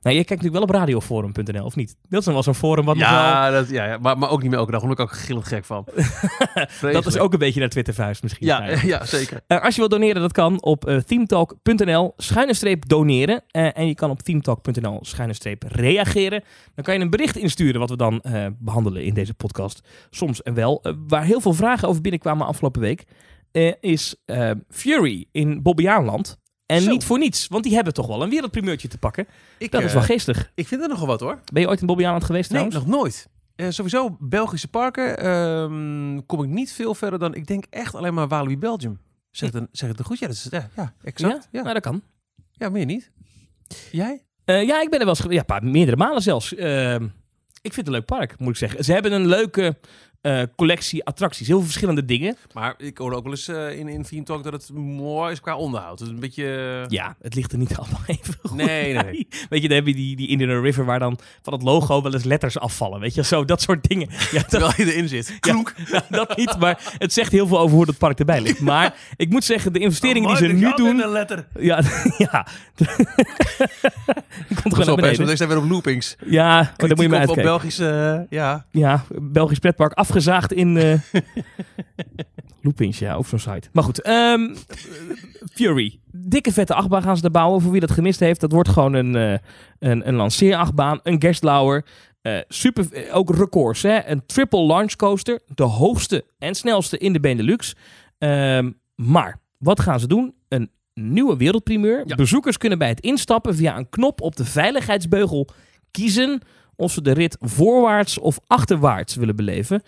Nou, je kijkt natuurlijk wel op radioforum.nl, of niet? Dat is dan wel zo'n forum wat nog wel... Ja, dat, ja, ja maar, maar ook niet meer elke dag. Omdat ik ook gillend gek van. [laughs] Dat is ook een beetje naar Twitter vuist misschien. Ja, Nou ja. [laughs] ja, zeker. Eh, als je wilt doneren, dat kan op eh themetalk.nl schuine streep doneren. Eh, en je kan op themetalk.nl schuine streep reageren. Dan kan je een bericht insturen wat we dan eh, behandelen in deze podcast. Soms en wel. Waar heel veel vragen over binnenkwamen afgelopen week, is Fury in Bobbejaanland. En Zo. niet voor niets, want die hebben toch wel een wereldprimeurtje te pakken. Ik, Dat is wel eh, geestig. ik vind er nogal wat hoor. Ben je ooit in Bobbejaanland geweest Nee, trouwens? nog nooit. Eh, sowieso Belgische parken ehm, kom ik niet veel verder dan, ik denk echt alleen maar Walibi Belgium. Zeg het, zeg het goed? Ja, dat is, ja, ja exact. Ja? Nou, dat kan. Ja, meer niet. Jij? Eh, ja, ik ben er wel eens. Ja, een paar, meerdere malen zelfs. Ehm, ik vind het een leuk park, moet ik zeggen. Ze hebben een leuke eh, collectie attracties. Heel veel verschillende dingen. Maar ik hoorde ook wel eens eh, in, in Theme Talk dat het mooi is qua onderhoud. Het is een beetje... eh, Ja, het ligt er niet [laughs] allemaal even goed Nee, nee. Weet je, dan heb je die, die Indian River waar dan van het logo wel eens letters afvallen. Weet je, zo, dat soort dingen. [laughs] Ja, dat, Terwijl je erin zit. Kloek. [laughs] ja, dat niet, maar het zegt heel veel over hoe dat park erbij ligt. Maar ik moet zeggen, de investeringen die ze nu doen... een letter. Ja, ja. Komt gewoon op, naar beneden. we zijn weer op loopings. Ja, oh, daar moet je maar Kritiek op, uitkijken. Belgische... ja. Ja, Belgisch pretpark afgezaagd in... eh [laughs] Loopings, ja, ook zo'n site. Maar goed, ehm, Fury. Dikke vette achtbaan gaan ze er bouwen. Voor wie dat gemist heeft, dat wordt gewoon een, eh een, een lanceerachtbaan. Een Gerstlauer. Eh, super, ook records, hè. Een triple launch coaster. De hoogste en snelste in de Benelux. Ehm, maar, wat gaan ze doen? Een nieuwe wereldprimeur. Ja. Bezoekers kunnen bij het instappen via een knop op de veiligheidsbeugel kiezen of ze de rit voorwaarts of achterwaarts willen beleven.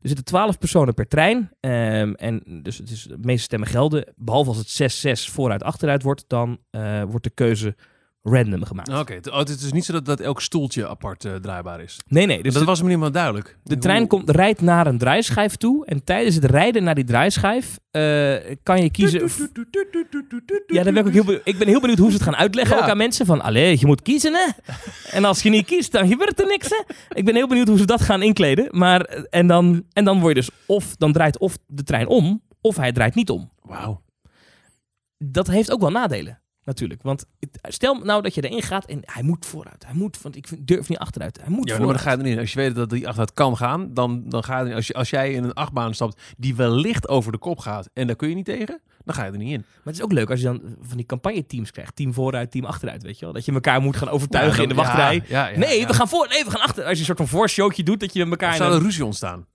Er zitten 12 personen per trein. ehm, en dus het is de meeste stemmen gelden. Behalve als het 6-6 vooruit achteruit wordt, dan eh, wordt de keuze random gemaakt. Oké, het- oh, het is dus niet zo dat, dat elk stoeltje apart eh, draaibaar is. Nee, nee. Dus dat de, was me niet helemaal duidelijk. de trein komt, rijdt naar een draaischijf toe. En tijdens het rijden naar die draaischijf eh, kan je kiezen. Ja, dan ben ik, ook heel ik ben heel benieuwd hoe ze het gaan uitleggen Ja. ook aan mensen. Van, allee, je moet kiezen hè. En als je niet kiest, dan gebeurt er niks hè. Ik ben heel benieuwd hoe ze dat gaan inkleden. Maar, eh, en, dan, en dan word je dus, of dan draait of de trein om, of hij draait niet om. Wauw. Dat heeft ook wel nadelen, natuurlijk. Want stel nou dat je erin gaat en hij moet vooruit. Hij moet, want ik durf niet achteruit. Hij moet Ja, maar dan ga je er niet in. Als je weet dat die achteruit kan gaan, dan, dan ga je er niet. Als, je, als jij in een achtbaan stapt die wellicht over de kop gaat en daar kun je niet tegen, dan ga je er niet in. Maar het is ook leuk als je dan van die campagne-teams krijgt. Team vooruit, team achteruit, weet je wel. Dat je elkaar moet gaan overtuigen Ja, in de wachtrij. ja, ja, ja, nee, we gaan voor, nee, we gaan achter. Als je een soort van voorshowtje doet, dat je met elkaar... Zou een- ruzie ontstaan?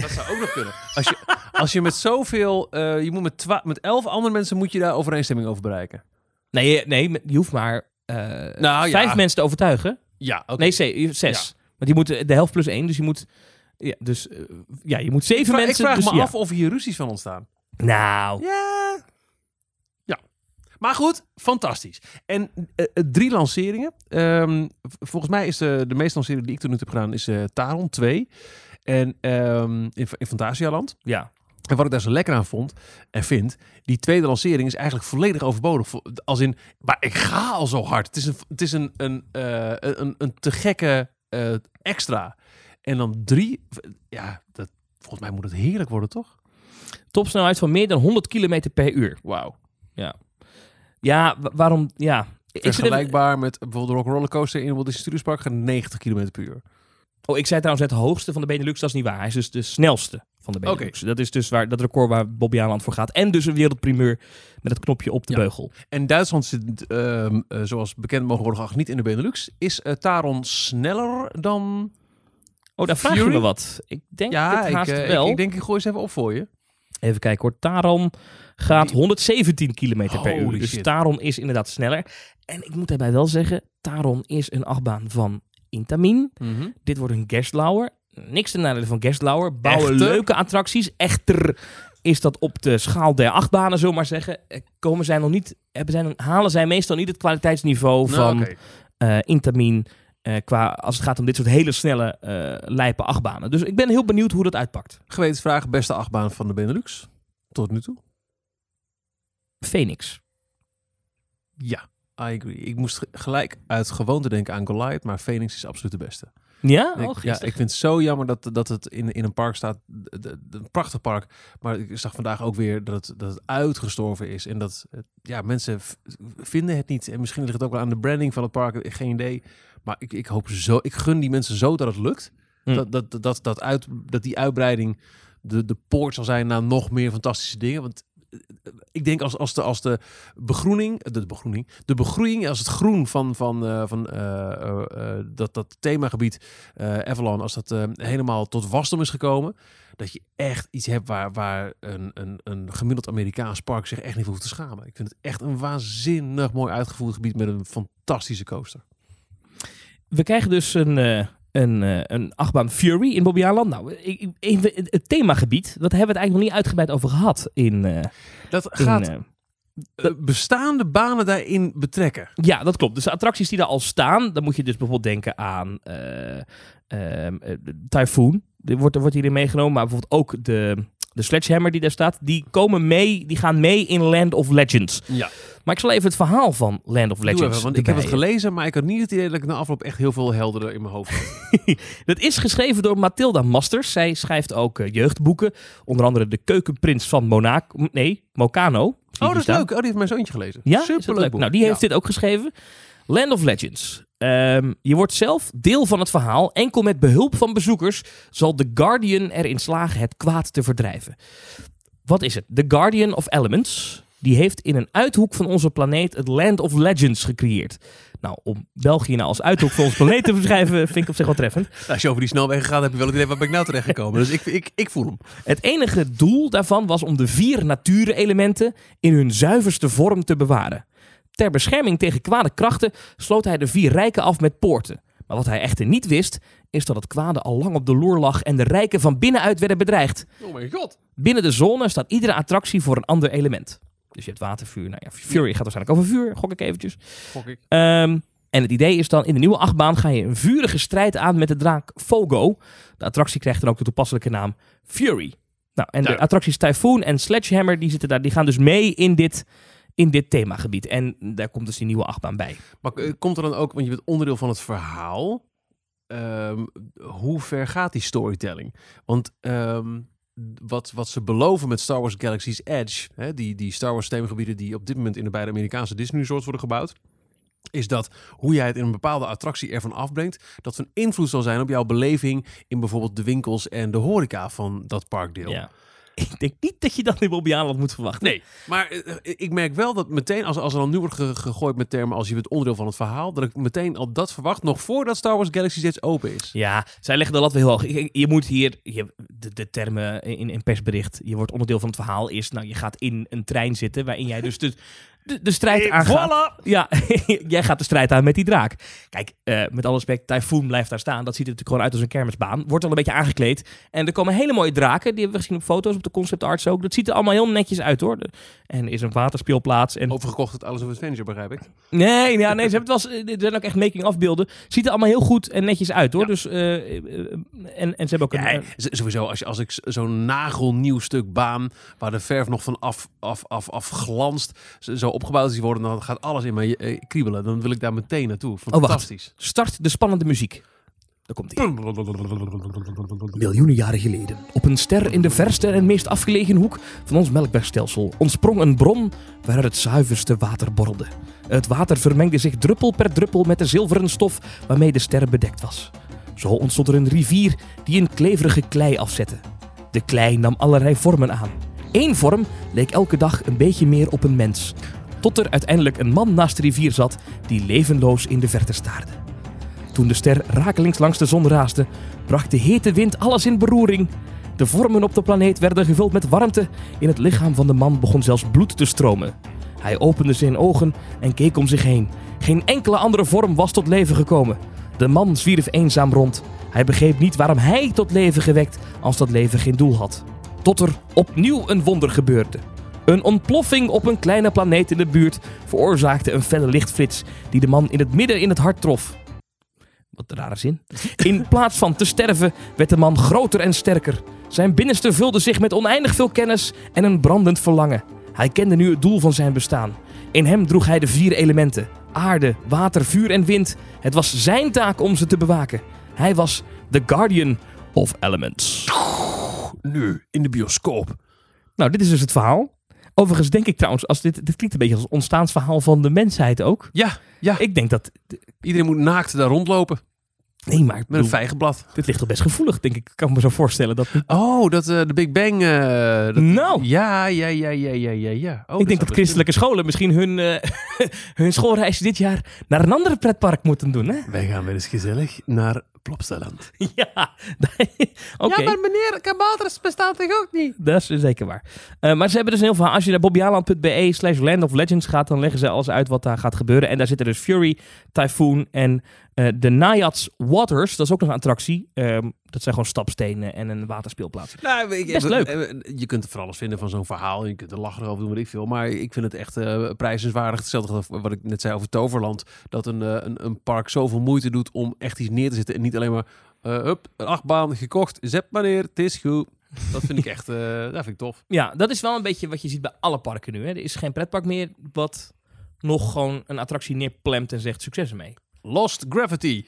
Dat zou ook nog kunnen. Als je, als je met zoveel, eh, je moet met, twa- met elf andere mensen moet je daar overeenstemming over bereiken. Nee, je- nee, je hoeft maar eh, Nou, ja. vijf mensen te overtuigen. Ja, oké. Nee, ze- zes. Want die moeten de helft plus één, dus je moet... Ja, dus eh, ja, je moet zeven ik vraag, mensen... ik vraag dus, me ja. af of hier ruzies van ontstaan. Nou, Ja. Ja. Maar goed, fantastisch. En drie lanceringen. Ehm, volgens mij is de, de meeste lancering die ik tot nu toe heb gedaan, is Taron 2. En ehm, in, in Fantasialand. ja. En wat ik daar zo lekker aan vond en vind, die tweede lancering is eigenlijk volledig overbodig. Als in, maar ik ga al zo hard. Het is een, het is een, een, eh, een, een te gekke eh, extra. En dan drie, ja, dat, volgens mij moet het heerlijk worden, toch? Topsnelheid van meer dan 100 km per uur. Wauw. Ja, wa- waarom... Ja. Vergelijkbaar met bijvoorbeeld de Rock Roller Coaster in Walt Disney Studios Park gaat 90 km per uur. Oh, ik zei trouwens het hoogste van de Benelux. Dat is niet waar. Hij is dus de snelste van de Benelux. Dat is dus waar, dat record waar Bobby Aland voor gaat. En dus een wereldprimeur met het knopje op de Ja. beugel. En Duitsland zit, ehm, eh, zoals bekend mogen worden geacht, niet in de Benelux. Is eh, Taron sneller dan... Oh, daar vraag je Fury? me wat. Ik denk ja, ik, haast eh, wel. ik, ik denk ik gooi eens even op voor je. Even kijken hoor. Taron gaat Die- 117 km per uur. Dus. Taron is inderdaad sneller. En ik moet daarbij wel zeggen, Taron is een achtbaan van Intamin. Dit wordt een Gerstlauer. Niks ten nadele van Gerstlauer. Bouwen Echter? leuke attracties. Echter is dat op de schaal der achtbanen, zullen we maar zeggen. eh, Komen zij nog niet, hebben zij, halen zij meestal niet het kwaliteitsniveau van Nou, oké. eh Intamin. eh, qua, als het gaat om dit soort hele snelle, eh lijpe achtbanen. Dus ik ben heel benieuwd hoe dat uitpakt. Gewetensvraag, beste achtbaan van de Benelux. Tot nu toe. Phoenix. Ja, agree. Ik moest ge- gelijk uit gewoonte denken aan Goliath, maar Phoenix is absoluut de beste. Ja? Ik- Oh, ja, geestig. ik vind het zo jammer dat, dat het in, in een park staat. Een prachtig park. Maar ik zag vandaag ook weer dat het, dat het uitgestorven is. En dat het- ja, mensen vinden het niet. En misschien ligt het ook wel aan de branding van het park. eh, Geen idee. Maar ik, ik hoop zo. Ik gun die mensen zo dat het lukt. Hm. Dat, dat, dat, dat, dat, uit, dat die uitbreiding de, de poort zal zijn naar nog meer fantastische dingen. Want eh, ik denk als, als, de, als de begroening, de, begroening, de begroeiing, als het groen van, van, eh, van eh, dat, dat themagebied Avalon, als dat helemaal tot wasdom is gekomen, dat je echt iets hebt waar, waar een, een, een gemiddeld Amerikaans park zich echt niet voor hoeft te schamen. Ik vind het echt een waanzinnig mooi uitgevoerd gebied met een fantastische coaster. We krijgen dus een, een, eh, een achtbaan Fury in Bobbejaanland. Nou, ik, het themagebied, dat hebben we het eigenlijk nog niet uitgebreid over gehad. In, eh, Dat gaat eh, bestaande banen daarin betrekken. ja, dat klopt. Dus de attracties die daar al staan, dan moet je dus bijvoorbeeld denken aan de Typhoon. Die wordt, wordt hierin meegenomen, maar bijvoorbeeld ook de, de Sledgehammer die daar staat. Die komen mee, die gaan mee in Land of Legends. Ja, Maar ik zal even het verhaal van Land of Legends want ik heb het gelezen, maar ik had niet het idee dat ik na afloop echt heel veel helderder in mijn hoofd had. [laughs] Dat is geschreven door Mathilda Masters. Zij schrijft ook eh, jeugdboeken. Onder andere De Keukenprins van Monaco. Nee, Mocano. Oh, dat is leuk. Oh, die heeft mijn zoontje gelezen. Ja, superleuk. Nou, die heeft Ja. dit ook geschreven. Land of Legends. Ehm, je wordt zelf deel van het verhaal. Enkel met behulp van bezoekers zal The Guardian erin slagen het kwaad te verdrijven. Wat is het? The Guardian of Elements. Die heeft in een uithoek van onze planeet het Land of Legends gecreëerd. Nou, om België nou als uithoek van onze planeet te beschrijven, [laughs] vind ik op zich wel treffend. Als je over die snelwegen gaat, heb je wel het idee waar ben ik nou terecht gekomen. Dus ik, ik, ik voel hem. Het enige doel daarvan was om de vier natuurelementen in hun zuiverste vorm te bewaren. Ter bescherming tegen kwade krachten sloot hij de vier rijken af met poorten. Maar wat hij echter niet wist, is dat het kwade al lang op de loer lag en de rijken van binnenuit werden bedreigd. Oh mijn god. Binnen de zone staat iedere attractie voor een ander element. Dus je hebt water, vuur. Nou ja, Fury gaat waarschijnlijk over vuur, gok ik eventjes. Gok ik. Ehm, en het idee is dan, in de nieuwe achtbaan ga je een vurige strijd aan met de draak Fogo. De attractie krijgt dan ook de toepasselijke naam Fury. Nou, en de attracties Typhoon en Sledgehammer, die, zitten daar, die gaan dus mee in dit, in dit themagebied. En daar komt dus die nieuwe achtbaan bij. Maar eh, komt er dan ook, want je bent onderdeel van het verhaal. ehm, hoe ver gaat die storytelling? Want ehm, wat, wat ze beloven met Star Wars Galaxy's Edge, hè, die, die Star Wars themagebieden die op dit moment in de beide Amerikaanse Disney resorts worden gebouwd, is dat hoe jij het in een bepaalde attractie ervan afbrengt, dat van invloed zal zijn op jouw beleving in bijvoorbeeld de winkels en de horeca van dat parkdeel. Ja. [laughs] Ik denk niet dat je dat in Bobbejaanland moet verwachten. Nee, maar eh, ik merk wel dat meteen, als, als er dan nu wordt ge- gegooid met termen als je bent onderdeel van het verhaal, dat ik meteen al dat verwacht, nog voordat Star Wars Galaxy Edge open is. Ja, zij leggen de lat weer heel hoog. Je, je moet hier, je, de, de termen in, in persbericht, je wordt onderdeel van het verhaal, is, nou, je gaat in een trein zitten waarin jij dus de, de, de strijd aangaat. [laughs] Ja, [laughs] jij gaat de strijd aan met die draak. Kijk, eh, met alle respect, Typhoon blijft daar staan. Dat ziet er natuurlijk gewoon uit als een kermisbaan. Wordt al een beetje aangekleed. En er komen hele mooie draken. Die hebben we gezien op foto's, op de concept arts ook. Dat ziet er allemaal heel netjes uit hoor. En er is een waterspeelplaats. En... Overgekocht het Alles of Adventure, begrijp ik. Nee, ja, nee, ze hebben het wel, eens- er zijn ook echt making-of beelden. Ziet er allemaal heel goed en netjes uit hoor. Ja. Dus, eh, eh, en, en ze hebben ook een... Ja, sowieso, als, je, als ik zo'n nagelnieuw stuk baan, waar de verf nog van af, af, af, af glanst, zo opgebouwd is worden, dan gaat alles in mij eh, kriebelen. Dan wil ik daar meteen naartoe. wacht. Fantastisch. Start de spannende muziek. Daar komt ie. Miljoenen jaren geleden, op een ster in de verste en meest afgelegen hoek van ons melkwegstelsel, ontsprong een bron waaruit het zuiverste water borrelde. Het water vermengde zich druppel per druppel met de zilveren stof waarmee de ster bedekt was. Zo ontstond er een rivier die een kleverige klei afzette. De klei nam allerlei vormen aan. Eén vorm leek elke dag een beetje meer op een mens. Tot er uiteindelijk een man naast de rivier zat die levenloos in de verte staarde. Toen de ster rakelings langs de zon raasde, bracht de hete wind alles in beroering. De vormen op de planeet werden gevuld met warmte. In het lichaam van de man begon zelfs bloed te stromen. Hij opende zijn ogen en keek om zich heen. Geen enkele andere vorm was tot leven gekomen. De man zwierf eenzaam rond. Hij begreep niet waarom hij tot leven gewekt als dat leven geen doel had. Tot er opnieuw een wonder gebeurde. Een ontploffing op een kleine planeet in de buurt veroorzaakte een felle lichtflits die de man in het midden in het hart trof. Wat een rare zin. In [laughs] plaats van te sterven werd de man groter en sterker. Zijn binnenste vulde zich met oneindig veel kennis en een brandend verlangen. Hij kende nu het doel van zijn bestaan. In hem droeg hij de vier elementen: aarde, water, vuur en wind. Het was zijn taak om ze te bewaken. Hij was The Guardian of Elements. Nu, in de bioscoop. Nou, dit is dus het verhaal. Overigens denk ik trouwens, als dit, dit klinkt een beetje als het ontstaansverhaal van de mensheid ook. Ja, ja. Ik denk dat... Iedereen moet naakt daar rondlopen. Nee, maar Met een vijgenblad. dit ligt toch best gevoelig, denk ik. Ik kan me zo voorstellen dat... Oh, dat eh, de Big Bang. eh, dat, Nou. Ja, ja, ja, ja, ja, ja. ja. Oh, ik denk dat christelijke scholen misschien hun, eh, [laughs] hun schoolreis dit jaar naar een ander pretpark moeten doen, hè? Wij gaan weer eens gezellig naar Plopsaland. [laughs] ja, oké. meneer, kabouters bestaan toch ook niet? Dat is zeker waar. Eh, maar ze hebben dus een heel verhaal. Als je naar bobbejaanland.be slash Land of Legends gaat, dan leggen ze alles uit wat daar gaat gebeuren. En daar zitten dus Fury, Typhoon en eh, de Naiads Waters. Dat is ook nog een attractie. Ehm, dat zijn gewoon stapstenen en een waterspeelplaats. Nou, ik, Best leuk. Je kunt er van alles vinden van zo'n verhaal. Je kunt er lachen over doen, wat ik veel. Maar ik vind het echt eh prijzenswaardig. Hetzelfde wat ik net zei over Toverland. Dat een, eh, een, een park zoveel moeite doet om echt iets neer te zetten. En niet alleen maar, eh hup, een achtbaan gekocht. Zet maar neer, het is goed. Dat vind ik [laughs] echt, dat vind ik tof. Ja, dat is wel een beetje wat je ziet bij alle parken nu. Hè. Er is geen pretpark meer wat nog gewoon een attractie neerplemt en zegt succes ermee. Lost Gravity.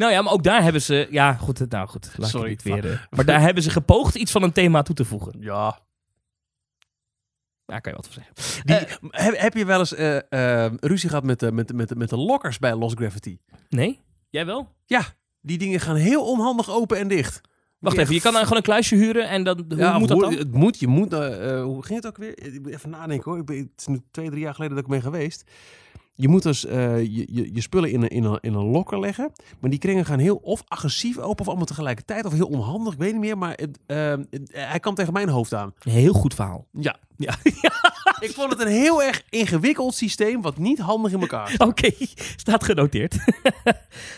Nou ja, maar ook daar hebben ze... Ja, goed, nou goed. Laat Sorry, ik het weer... eh, [laughs] maar daar hebben ze gepoogd iets van een thema toe te voegen. Ja. Daar kan je wat voor zeggen. Die, Eh, heb, heb je wel eens eh, eh, ruzie gehad met, de met, met, met de lokkers bij Lost Gravity? nee? Jij wel? Ja, die dingen gaan heel onhandig open en dicht. Wacht even, je kan dan gewoon een kluisje huren en dan... Hoe Ja, moet dat dan? Het moet, je moet. hoe ging het ook weer? Ik moet Even nadenken hoor. Ik ben, het is nu twee, drie jaar geleden dat ik ben geweest. Je moet dus eh, je, je, je spullen in een, in, een, in een lokker leggen. Maar die kringen gaan heel of agressief open of allemaal tegelijkertijd. Of heel onhandig, ik weet niet meer. Maar het, eh, het- hij kwam tegen mijn hoofd aan. Heel goed verhaal. Ja. [laughs] Ja. Ik vond het een heel erg ingewikkeld systeem wat niet handig in elkaar. Oké, [laughs] staat genoteerd. [laughs]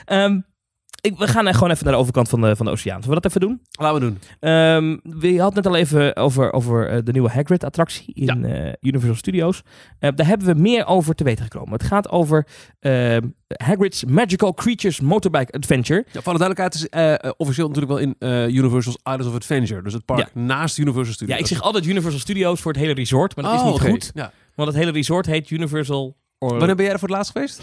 Ehm, ik, we gaan gewoon even naar de overkant van de, van de oceaan. Zullen we dat even doen? Laten we doen. Ehm we hadden net al even over, over eh, de nieuwe Hagrid-attractie in eh, Universal Studios. Eh, daar hebben we meer over te weten gekomen. Het gaat over ehm, Hagrid's Magical Creatures Motorbike Adventure. Ja, voor de duidelijkheid het is officieel natuurlijk wel in Universal's Islands of Adventure. Dus het park naast Universal Studios. Ja, ik zeg altijd Universal Studios voor het hele resort, maar dat is Oh, niet goed. Want het hele resort heet Universal... Or- Wanneer ben jij er voor het laatst geweest?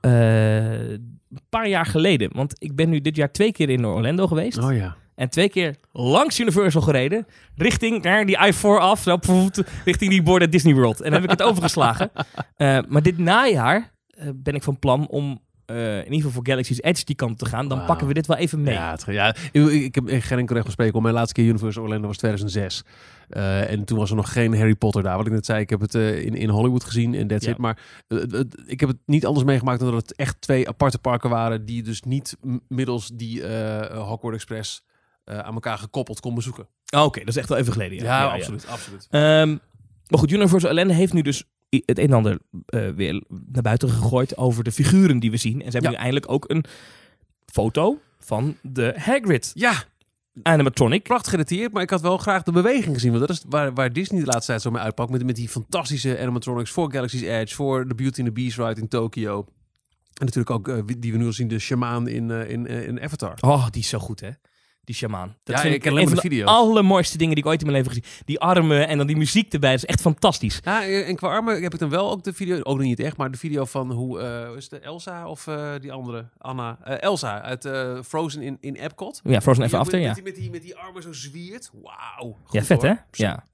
Eh, een paar jaar geleden. Want ik ben nu dit jaar twee keer in Orlando geweest. Oh ja. En twee keer langs Universal gereden. Richting daar die I-4 af. Zo, richting die borden Disney World. En dan heb ik het [laughs] overgeslagen. Eh, maar dit najaar eh, ben ik van plan om eh, in ieder geval voor Galaxy's Edge die kant te gaan. Dan pakken we dit wel even mee. Ja, het, ja ik, ik heb geen enkel recht van spreken. Mijn laatste keer Universal Orlando was 2006. Eh, en toen was er nog geen Harry Potter daar. Wat ik net zei, ik heb het eh, in, in Hollywood gezien en that's Ja. it. Maar ik heb het niet anders meegemaakt dan dat het echt twee aparte parken waren... die dus niet middels die Hogwarts Express aan elkaar gekoppeld kon bezoeken. Oh, Oké, dat is echt wel even geleden. Ja, absoluut. absoluut. Ehm, maar goed, Universal Orlando heeft nu dus het een en ander eh, weer naar buiten gegooid over de figuren die we zien. En ze hebben Ja. nu eindelijk ook een foto van de Hagrid Ja, animatronic. prachtig gedetailleerd, maar ik had wel graag de beweging gezien. Want dat is waar, waar Disney de laatste tijd zo mee uitpakt. Met, met die fantastische animatronics voor Galaxy's Edge, voor de Beauty and the Beast ride in Tokyo. En natuurlijk ook, eh, die we nu al zien, de shamaan in, eh, in, in Avatar. Oh, die is zo goed, hè? Die shamaan. Dat Ja, vind ik alleen een van de de video's. allermooiste dingen die ik ooit in mijn leven gezien. Die armen en dan die muziek erbij. Dat is echt fantastisch. Ja, eh, en qua armen heb ik dan wel ook de video, ook nog niet echt, maar de video van hoe, hoe is het, Elsa of eh, die andere, Anna? Elsa uit Frozen in, in Epcot. Ja, Frozen Die After, met, ja. Met die, met, die, met die armen zo zwiert. Wauw. Ja, vet hoor. hè? Ja.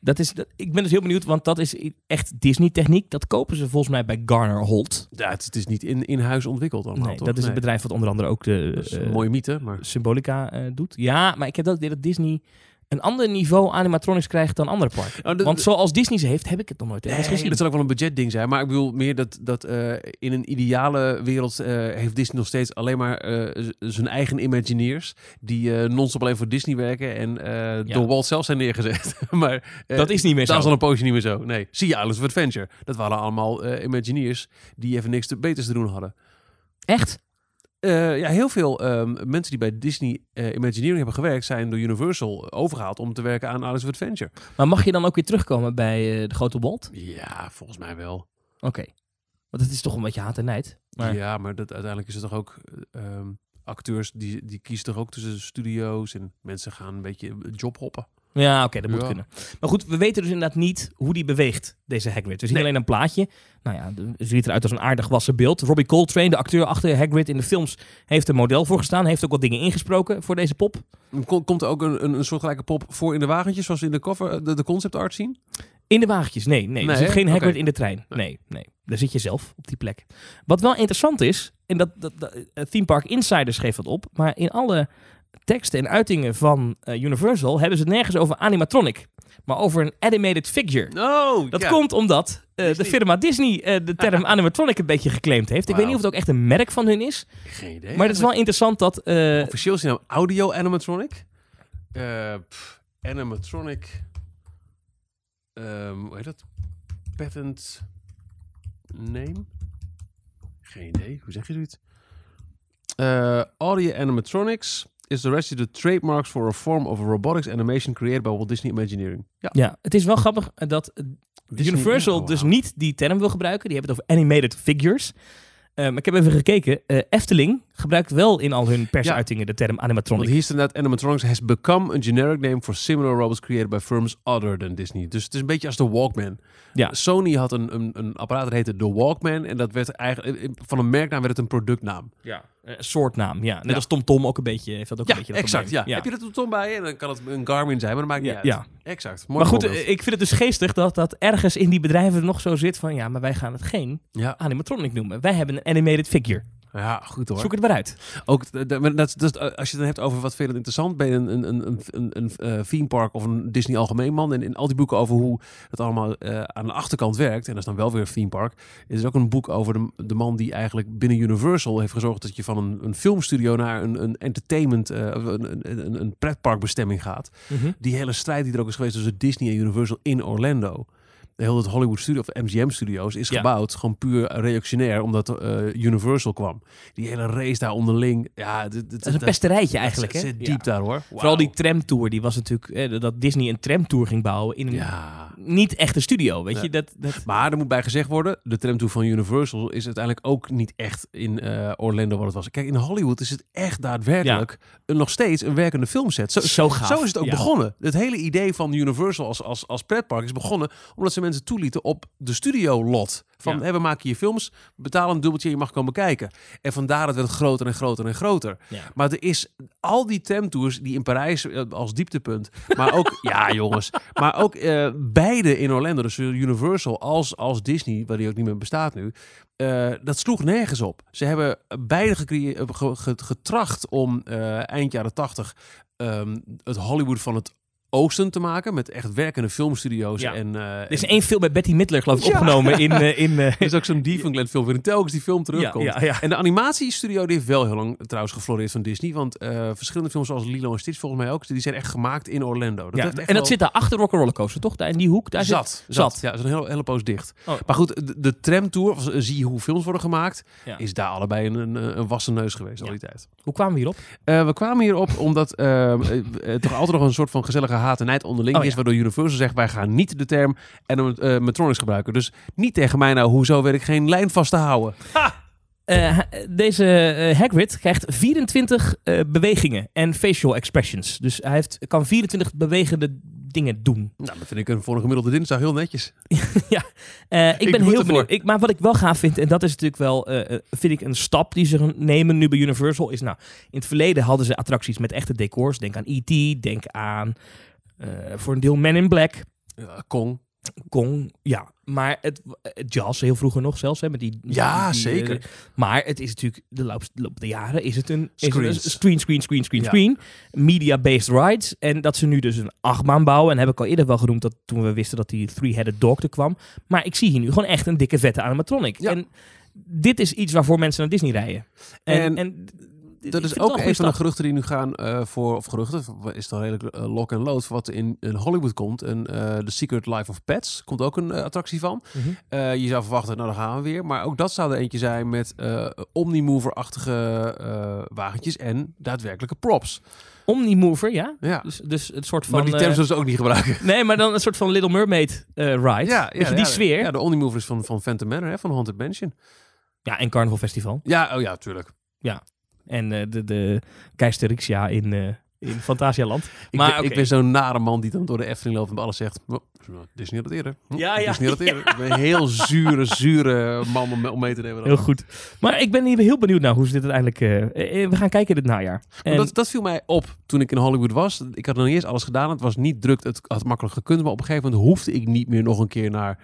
Dat is, dat, ik ben dus heel benieuwd, want dat is echt Disney-techniek. Dat kopen ze volgens mij bij Garner Holt. Ja, het, het is niet in, in huis ontwikkeld allemaal, Nee, toch? dat is Nee. een bedrijf wat onder andere ook de eh, mooie mythe, maar... Symbolica eh, doet. Ja, maar ik heb ook dat Disney een ander niveau animatronics krijgt dan andere parken. De- Want zoals Disney ze heeft, heb ik het nog nooit Nee, gezien. dat zal ook wel een budgetding zijn. Maar ik bedoel meer dat, dat eh, in een ideale wereld eh, heeft Disney nog steeds alleen maar eh, zijn eigen Imagineers. Die non-stop alleen voor Disney werken en eh, door Walt zelf zijn neergezet. [laughs] maar dat is niet meer dat is zo. al een poosje niet meer zo. Nee, zie je Islands of Adventure. Dat waren allemaal Imagineers die even niks te beters te doen hadden. Echt? Eh, ja, heel veel ehm, mensen die bij Disney eh, Imagineering hebben gewerkt, zijn door Universal overgehaald om te werken aan Islands of Adventure. Maar mag je dan ook weer terugkomen bij eh, de grote Walt? Ja, volgens mij wel. Oké. Want het is toch een beetje haat en nijd. Maar Ja, maar dat, uiteindelijk is het toch ook... eh, ehm, acteurs die, die kiezen toch ook tussen studio's en mensen gaan een beetje jobhoppen. Ja, oké, dat moet Ja. kunnen. Maar goed, we weten dus inderdaad niet hoe die beweegt, deze Hagrid. We zien Nee. alleen een plaatje. Nou ja, het ziet eruit als een aardig wassen beeld. Robbie Coltrane, de acteur achter Hagrid in de films, heeft een model voor gestaan. Heeft ook wat dingen ingesproken voor deze pop. Kom- Komt er ook een, een, een soortgelijke pop voor in de wagentjes, zoals we in de cover, de, de concept art zien? In de wagentjes, nee. nee. Nee, er zit geen Hagrid in de trein. Nee. Nee. Daar zit je zelf op die plek. Wat wel interessant is, en dat, dat, dat eh, Theme Park Insider schreef dat op, maar in alle teksten en uitingen van eh, Universal hebben ze het nergens over animatronic, maar over een animated figure. Oh, Dat komt omdat eh, de firma Disney eh, de term [laughs] animatronic een beetje geclaimd heeft. Ik weet niet of het ook echt een merk van hun is, Geen idee. maar het is wel interessant dat... Officieel is naam Audio Animatronic. Pff, animatronic. Ehm, hoe heet dat? Patent name? Geen idee. Hoe zeg je zoiets? Audio animatronics is the registered trademarks for a form of robotics animation created by Walt Disney Imagineering. Ja, ja, het is wel grappig eh, dat eh, Disney- Universal oh, dus niet die term wil gebruiken. Die hebben het over animated figures. Um, ik heb even gekeken. Eh, Efteling gebruikt wel in al hun persuitingen de term Want animatronic. hier staat inderdaad animatronics has become a generic name for similar robots created by firms other than Disney. Dus het is een beetje als de Walkman. Ja. Sony had een, een, een apparaat dat heette de Walkman en dat werd eigenlijk van een merknaam werd het een productnaam. Ja, een soort naam. Ja, net Ja. als TomTom ook een beetje heeft dat ook Ja, een beetje dat exact. Ja. Heb je dat er Tom bij en dan kan het een Garmin zijn, maar dat maakt niet Ja, uit. ja. Exact. Mooi Maar goed, voorbeeld. eh, ik vind het dus geestig dat dat ergens in die bedrijven nog zo zit van... ja, maar wij gaan het geen animatronic noemen. Wij hebben een animated figure. Ja, goed hoor. Zoek het maar uit. Ook maar dat, dat, als je het dan hebt over wat vind je interessant, ben je een, een, een, een, een, eh, theme park of een Disney algemeen man. En in al die boeken over hoe het allemaal eh, aan de achterkant werkt, en dat is dan wel weer een theme park, is er ook een boek over de, de man die eigenlijk binnen Universal heeft gezorgd dat je van een, een filmstudio naar een, een entertainment, eh, of een, een, pretparkbestemming gaat. Die hele strijd die er ook is geweest tussen Disney en Universal in Orlando. De hele het Hollywood Studio of MGM Studios is Ja. gebouwd gewoon puur reactionair omdat eh, Universal kwam. Die hele race daar onderling. Ja, dit- dit- Dat is een pesterijtje eigenlijk, hè? zit Ja. diep daar hoor. Vooral die tramtour, die was natuurlijk... eh, dat Disney een tramtour ging bouwen in een Ja. niet echte studio, weet je? Dat, dat, Maar er moet bij gezegd worden, de tramtour van Universal is uiteindelijk ook niet echt in eh, Orlando wat het was. Kijk, in Hollywood is het echt daadwerkelijk een, nog steeds een werkende filmset. Zo, Zo gaaf. Zo is het ook begonnen. Het hele idee van Universal als, als, als pretpark is begonnen omdat ze mensen toelieten op de studio-lot. Van, Ja. hé, we maken je films, betaal een dubbeltje je mag komen kijken. En vandaar dat werd het groter en groter en groter. Ja. Maar er is al die tramtours die in Parijs eh, als dieptepunt, maar ook, [laughs] ja jongens, maar ook eh, beide in Orlando, dus Universal als, als Disney, waar die ook niet meer bestaat nu, eh, dat sloeg nergens op. Ze hebben beide getracht om eind jaren tachtig ehm, het Hollywood van het oosten te maken, met echt werkende filmstudio's. Ja. En, eh, er is één film met Betty Midler, geloof ik, Ja. opgenomen in... eh, in [laughs] eh, er is ook zo'n Diefengland film waarin telkens die film terugkomt. Ja, ja, ja. En de animatiestudio die heeft wel heel lang trouwens gefloreerd van Disney. Want verschillende films zoals Lilo en Stitch volgens mij ook, die zijn echt gemaakt in Orlando. Dat echt en dat wel- zit daar achter Rock'n'Roller Coaster, toch? Daar in die hoek, daar zat, zit... zat. zat. Ja, dat is een hele, hele poos dicht. Oh. Maar goed, de, de tramtour, of zie je hoe films worden gemaakt, is daar allebei een, een, een wassen neus geweest al die tijd. Hoe kwamen we hierop? We kwamen hierop omdat toch altijd nog een soort van gezellige haat en nijd onderling Oh, is, ja. waardoor Universal zegt wij gaan niet de term animatronics gebruiken. Dus niet tegen mij nou, hoezo weet ik geen lijn vast te houden. Eh, deze eh, Hagrid krijgt 24 eh, bewegingen en facial expressions. Dus hij heeft, kan 24 bewegende dingen doen. [laughs] Nou, dat vind ik een voor een gemiddelde dinsdag heel netjes. Eh, ik, Ik ben heel benieuwd. Ik, maar wat ik wel gaaf vind, en dat is natuurlijk wel, eh, eh, vind ik een stap die ze nemen nu bij Universal, is nou, in het verleden hadden ze attracties met echte decors. Denk aan E.T., denk aan voor een deel Men in Black. Ja, Kong. Kong, ja. Maar het, het jazz, heel vroeger nog zelfs, hè, met die... Ja, die- zeker. eh, maar het is natuurlijk, de loop, de loop jaren is het een, is screen, screen, screen, screen, Ja. screen. Media-based rides. En dat ze nu dus een achtbaan bouwen. En heb ik al eerder wel genoemd dat toen we wisten dat die three-headed dog er kwam. Maar ik zie hier nu gewoon echt een dikke vette animatronic. Ja. En dit is iets waarvoor mensen naar Disney rijden. En, En Dat is ook een van de geruchten die nu gaan eh, voor, of geruchten, is het al redelijk eh, lock en load, voor wat in, in Hollywood komt. En eh The Secret Life of Pets komt ook een attractie van. Mhm. Je zou verwachten, nou dan gaan we weer. Maar ook dat zou er eentje zijn met Omnimover-achtige wagentjes en daadwerkelijke props. Omnimover, ja. Ja. Dus, dus het soort van... maar die term zullen ze ook niet gebruiken. nee, maar dan een soort van Little Mermaid ride. Je, die sfeer. Ja, de Omnimover is van, van Phantom Manor, hè, van Haunted Mansion. Ja, en Carnival Festival. Ja, oh ja, tuurlijk. En eh, de, de Keizer Rixia in, eh, in Fantasialand. Ik, Maar ben, oké. ik ben zo'n nare man die dan door de Efteling loopt en alles zegt. "Oh, Disney had het eerder. Hm, Ja, ja. Disney had het eerder. [laughs] Ik ben een heel zure, zure man om, om mee te nemen. Heel goed. Maar ik ben hier heel benieuwd naar hoe ze dit uiteindelijk... eh, we gaan kijken dit najaar. En- dat, dat viel mij op toen ik in Hollywood was. Ik had nog niet eens alles gedaan. Het was niet druk. Het had makkelijk gekund. Maar op een gegeven moment hoefde ik niet meer nog een keer naar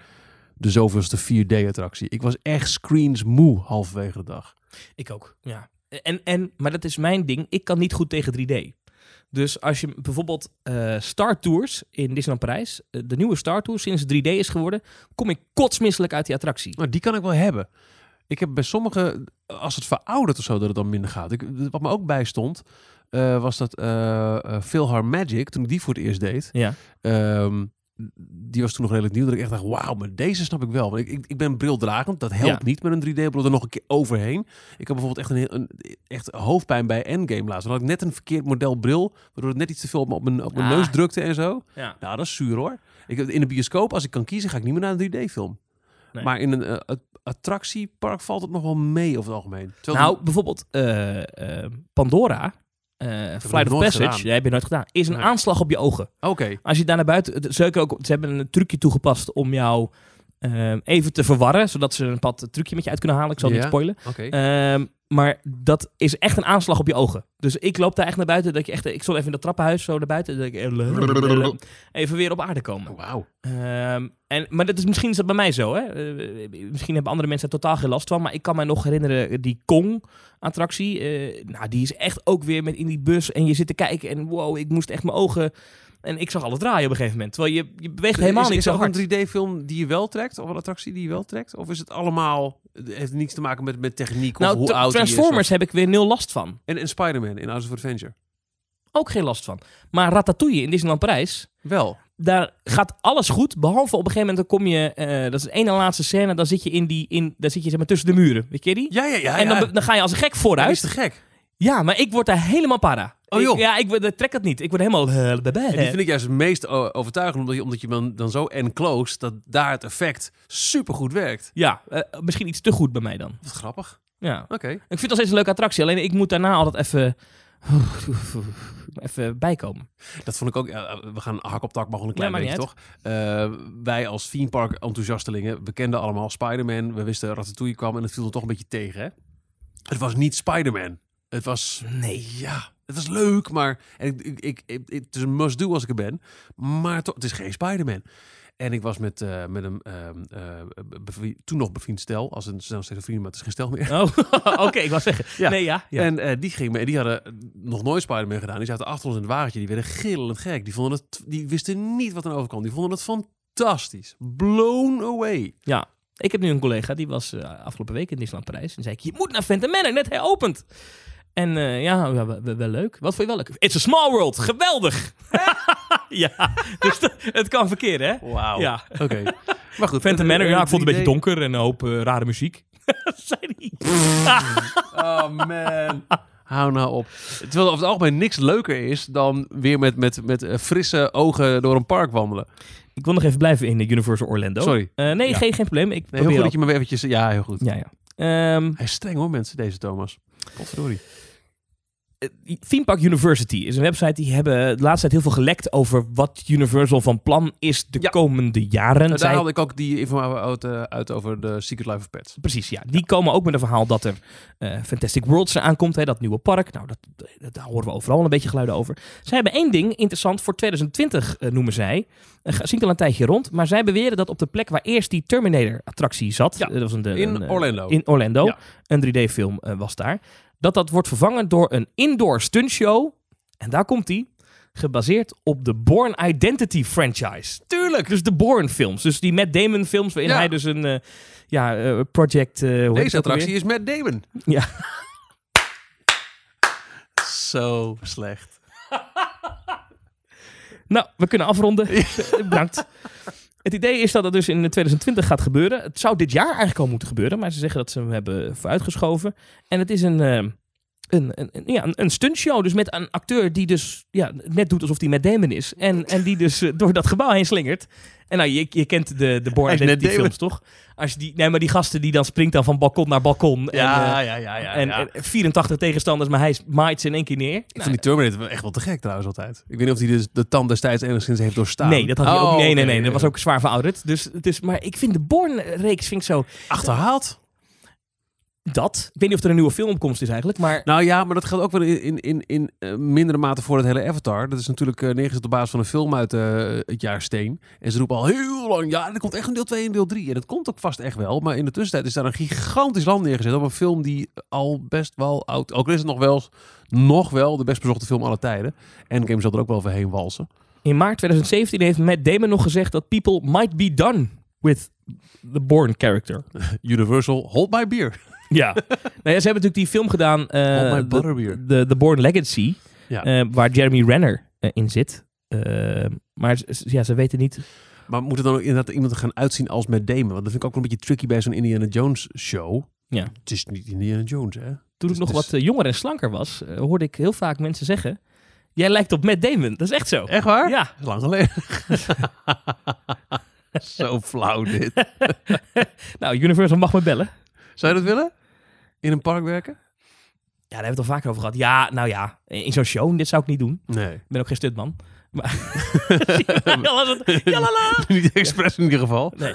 de zoveelste 4D-attractie. Ik was echt screens moe halverwege de dag. Ik ook, ja. En, en, maar dat is mijn ding. Ik kan niet goed tegen 3D. Dus als je bijvoorbeeld eh, Star Tours in Disneyland Parijs, eh, de nieuwe Star Tours sinds het 3D is geworden, kom ik kotsmisselijk uit die attractie. Nou, die kan ik wel hebben. Ik heb bij sommige, als het veroudert of zo, dat het dan minder gaat. Ik, wat me ook bijstond, eh was dat Philhar Magic, toen ik die voor het eerst deed. Ja. Ehm, die was toen nog redelijk nieuw. Dat ik echt dacht, wauw, maar deze snap ik wel. Want ik, ik, ik ben brildragend. Dat helpt Ja. niet met een 3D-bril er nog een keer overheen. Ik heb bijvoorbeeld echt een, een echt hoofdpijn bij Endgame laatst. Dan had ik net een verkeerd model bril, waardoor het net iets te veel op mijn, op mijn, Ah. neus drukte en zo. Ja. Nou, dat is zuur hoor. Ik, in de bioscoop, als ik kan kiezen, ga ik niet meer naar een 3D-film. Nee. Maar in een eh, at- attractiepark valt het nog wel mee over het algemeen. Terwijl Nou, bijvoorbeeld eh, eh, Pandora, eh Flight of Passage, gedaan. dat heb je nooit gedaan, is een Nee. aanslag op je ogen. Oké, Als je daar naar buiten, ook, ze hebben een trucje toegepast om jou eh, even te verwarren, zodat ze een pad trucje met je uit kunnen halen. Ik zal Ja. niet spoilen. Ehm, maar dat is echt een aanslag op je ogen. Dus ik loop daar echt naar buiten. Dat je echt, ik stond even in dat trappenhuis zo naar buiten. Dat ik even weer op aarde komen. Wauw. Ehm, en, maar dat is, misschien is dat bij mij zo. Hè? Eh, misschien hebben andere mensen er totaal geen last van. Maar ik kan me nog herinneren, die Kong-attractie. eh, nou, die is echt ook weer met in die bus. En je zit te kijken. En wow, ik moest echt mijn ogen... En ik zag alles draaien op een gegeven moment. Terwijl je, je beweegt helemaal is, niet is zo een 3D-film die je wel trekt? Of een attractie die je wel trekt? Of is het allemaal... Het heeft niets te maken met, met techniek of Nou, hoe oud die is, Transformers heb ik weer nul last van. En, en Spider-Man in House of Adventure. Ook geen last van. Maar Ratatouille in Disneyland Parijs... Wel. daar gaat alles goed. Behalve op een gegeven moment dan kom je, eh, dat is de ene laatste scène, dan zit je in die, in, dan zit je zeg maar tussen de muren. Weet je die? Ja, ja, ja. en dan, ja. dan ga je als een gek Dat vooruit. is te gek. Ja, maar ik word daar helemaal para. Oh, Ik- joh. ja, ik word- ik trek het niet. Ik word helemaal... eh, En die vind ik juist het meest overtuigend, omdat je, omdat je dan, dan zo enclosed, dat daar het effect super goed werkt. Ja, eh, misschien iets te goed bij mij dan. Wat grappig. Ja. Oké. Ik vind het nog steeds een leuke attractie. Alleen ik moet daarna altijd even... [sighs] Even bijkomen. Dat vond ik ook. ja, we gaan hak op tak, maar gewoon een klein Ja, beetje, toch? Eh, wij als theme park enthousiastelingen, we kenden allemaal Spider-Man. We wisten Ratatouille kwam en het viel er toch een beetje tegen, hè? Het was niet Spider-Man. Het was... Nee. Ja, het was leuk, maar... En ik, ik, het is een must-do als ik er ben. Maar toch, het is geen Spider-Man. En ik was met, eh, met een ehm, eh, toen nog bevriend stel. Als een steeds een vriend, maar het is geen stel meer. Oh, [laughs] oké. ik wou zeggen. Ja. Nee, ja. ja. En eh, die, ging mee, die hadden nog nooit Spider-Man gedaan. Die zaten achter ons in het wagentje. Die werden gillend gek. Die, vonden het, die wisten niet wat er overkwam. Die vonden het fantastisch. Blown away. Ja, ik heb nu een collega die was afgelopen week in Disneyland Parijs. En zei ik, je moet naar Phantom Manor, net heropend. En eh, ja, ja wel, wel- wel leuk. Wat vond je wel leuk? It's a small world, geweldig. [laughs] ja, dus het kan verkeerd, hè? Wauw. Ja, Oké. Maar goed. Phantom eh, Manor, eh, ja, ik vond het een beetje 3D. donker en een hoop eh, rare muziek. [laughs] zei hij. [laughs] Oh man. Hou nou op. Terwijl over het algemeen niks leuker is dan weer met, met, met eh, frisse ogen door een park wandelen. Ik wil nog even blijven in de Universal Orlando. Sorry. Eh, nee, Ja. geen, geen probleem. Ik Nee, heel probeer goed dat je me weer eventjes... Ja, heel goed. Ja, ja. Ehm, Hij is streng hoor, mensen, deze Thomas. Potverdorie. Eh, Theme Park University is een website die hebben de laatste tijd heel veel gelekt over wat Universal van plan is de Ja. komende jaren. Nou, daar Zij- haalde ik ook die informatie uit, over de Secret Life of Pets. Precies, ja. Die komen ook met een verhaal dat er eh, Fantastic Worlds eraan komt, hè, dat nieuwe park. Nou, dat, dat, daar horen we overal een beetje geluiden over. Zij hebben één ding interessant voor 2020, eh, noemen zij. Uh, zingt al een tijdje rond, maar zij beweren dat op de plek waar eerst die Terminator-attractie zat, Ja, dat was een, de- In een, Orlando. in Orlando, een 3D-film eh, was daar, dat dat wordt vervangen door een indoor stuntshow. En daar komt die. Gebaseerd op de Born Identity franchise. Tuurlijk! Dus de Born films. Dus die Matt Damon films waarin Ja. hij dus een eh, ja, eh, project... eh, Deze attractie is met Damon. Ja. [laughs] Zo slecht. [laughs] Nou, we kunnen afronden. [laughs] Bedankt. Het idee is dat het dus in 2020 gaat gebeuren. Het zou dit jaar eigenlijk al moeten gebeuren, maar ze zeggen dat ze hem hebben vooruitgeschoven. En het is een, eh, een, een, ja, een, stuntshow. Dus met een acteur die dus ja, net doet alsof hij met Damon is. En, en die dus eh, door dat gebouw heen slingert. En nou, je, je kent de, de Born Identity films, toch? Als je die, nee, maar die gasten die dan springt dan van balkon naar balkon. en, eh, ja, ja, ja. en, en 84 tegenstanders, maar hij maait ze in één keer neer. Ik vind die Terminator echt wel te gek trouwens altijd. Ik weet niet of hij de, de tand destijds enigszins heeft doorstaan. Nee, dat had hij ook. Oh, Nee, nee, nee. Dat was ook zwaar verouderd. Dus, dus, maar ik vind de Born-reeks vind ik zo... achterhaald. Dat. Ik weet niet of er een nieuwe filmopkomst is eigenlijk, maar... Nou ja, maar dat geldt ook wel in, in, in, in eh, mindere mate voor het hele Avatar. Dat is natuurlijk eh, neergezet op basis van een film uit eh, het jaar Steen. En ze roepen al heel lang, ja, er komt echt een deel 2 en deel 3. En dat komt ook vast echt wel. Maar in de tussentijd is daar een gigantisch land neergezet op een film die al best wel oud... Ook al is het nog wel, nog wel de best bezochte film aller tijden. En Game zal er ook wel overheen walsen. In maart 2017 heeft Matt Damon nog gezegd dat people might be done with the Born character. [laughs] Universal, hold my beer. [laughs] Ja. nou ja, ze hebben natuurlijk die film gedaan, eh, Hold my de, butterbeer. de, The Born Legacy, Ja. eh, waar Jeremy Renner eh, in zit. Maar ja, ze weten niet... Maar moet er dan ook inderdaad iemand gaan uitzien als met Damon? Want dat vind ik ook wel een beetje tricky bij zo'n Indiana Jones show. Ja. Het is niet Indiana Jones, hè? Toen ik nog dus- wat jonger en slanker was, hoorde ik heel vaak mensen zeggen... Jij lijkt op Matt Damon. Dat is echt zo. Echt waar? Ja. Lang geleden. [laughs] [laughs] Zo flauw dit. [laughs] Nou, Universal mag me bellen. Zou je dat willen? In een park werken? Ja, daar hebben we het al vaker over gehad. Ja, nou ja, in zo'n show, dit zou ik niet doen. Nee. Ik ben ook geen stuntman. Maar... [laughs] niet expres in ieder geval. Nee.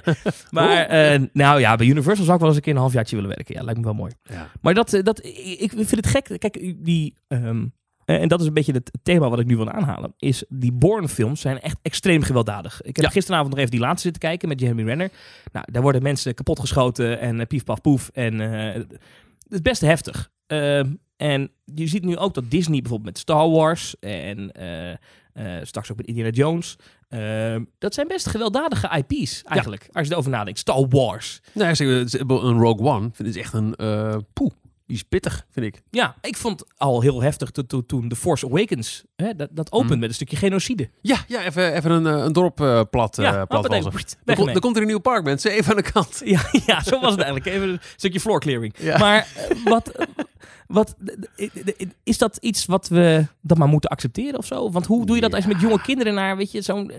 Maar eh, nou ja, bij Universal zou ik wel eens een keer een halfjaartje willen werken. Ja, lijkt me wel mooi. Ja. Maar dat, eh, dat, ik vind het gek. Kijk, die... ehm, eh, en dat is een beetje het thema wat ik nu wil aanhalen. Is die Bourne-films zijn echt extreem gewelddadig. Ik heb Ja. gisteravond nog even die laatste zitten kijken met Jeremy Renner. Nou, daar worden mensen kapotgeschoten en eh, pief paf poef. En eh, het is best heftig. Ehm, en je ziet nu ook dat Disney bijvoorbeeld met Star Wars en eh, eh, straks ook met Indiana Jones. ehm, dat zijn best gewelddadige IP's eigenlijk. Als je erover nadenkt. Star Wars. Nee, het is een Rogue One vind ik echt een eh poe. Die is pittig, vind ik. Ja, ik vond al heel heftig to- to- toen The Force Awakens, hè, dat, dat opent Hmm. met een stukje genocide. Ja, ja even, even een, eh, een dorp eh, plat, eh Ja, plat pst, Er, weg komt- er komt er een nieuw park, mensen. Even aan de kant. [laughs] Ja, ja, zo was het eigenlijk. Even een stukje floor clearing. Ja. Maar wat, wat, is dat iets wat we dat maar moeten accepteren of zo? Want hoe doe je dat als je met jonge kinderen naar, weet je, zo'n,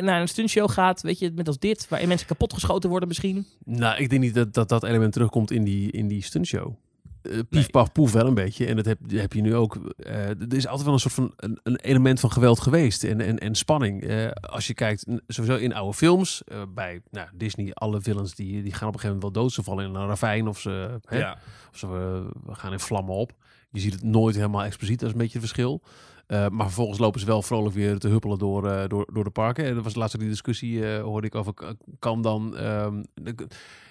naar een stuntshow gaat, weet je, met als dit, waarin mensen kapotgeschoten worden misschien? Nou, ik denk niet dat dat, dat element terugkomt in die, in die stuntshow. Eh pief, paf, poef wel een beetje. En dat heb, heb je nu ook. eh, er is altijd wel een soort van een, een element van geweld geweest. En, en, en spanning. Eh, als je kijkt, sowieso in oude films. bij nou, Disney, alle villains die, die gaan op een gegeven moment wel dood. Ze vallen in een ravijn of ze, hè, of ze eh, gaan in vlammen op. Je ziet het nooit helemaal expliciet. Dat is een beetje het verschil. Maar vervolgens lopen ze wel vrolijk weer te huppelen door, door, door de parken. En dat was laatst die discussie, hoorde ik over, kan dan... ehm,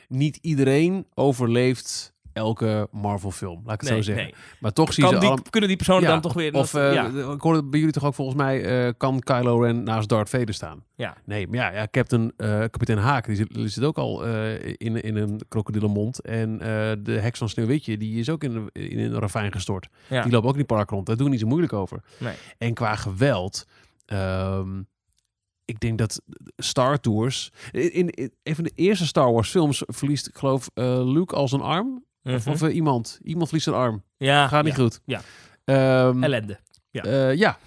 niet iedereen overleeft elke Marvel film, laat ik het Nee, zo zeggen. nee. Maar toch zie Kan je die, ze allemaal... kunnen die personen Ja, dan toch weer... Of eh, ja. ik hoorde bij jullie toch ook volgens mij, eh, kan Kylo Ren naast Darth Vader staan? Ja. Nee, maar ja, ja Captain, eh kapitein Haak, die zit, die zit ook al in, in een krokodillenmond. En de heks van Sneeuwwitje, die is ook in, een- in een ravijn gestort. Ja. Die lopen ook in die park rond. Daar doen we niet zo moeilijk over. Nee. En qua geweld, ehm, ik denk dat Star Tours... In, in, een van de eerste Star Wars films verliest, ik geloof, eh, Luke al zijn arm. Of, Mhm. of eh, iemand. Iemand verliest zijn arm. ja, Gaat niet ja. goed. Ja. Ehm, Ellende. Ja. eh, ja.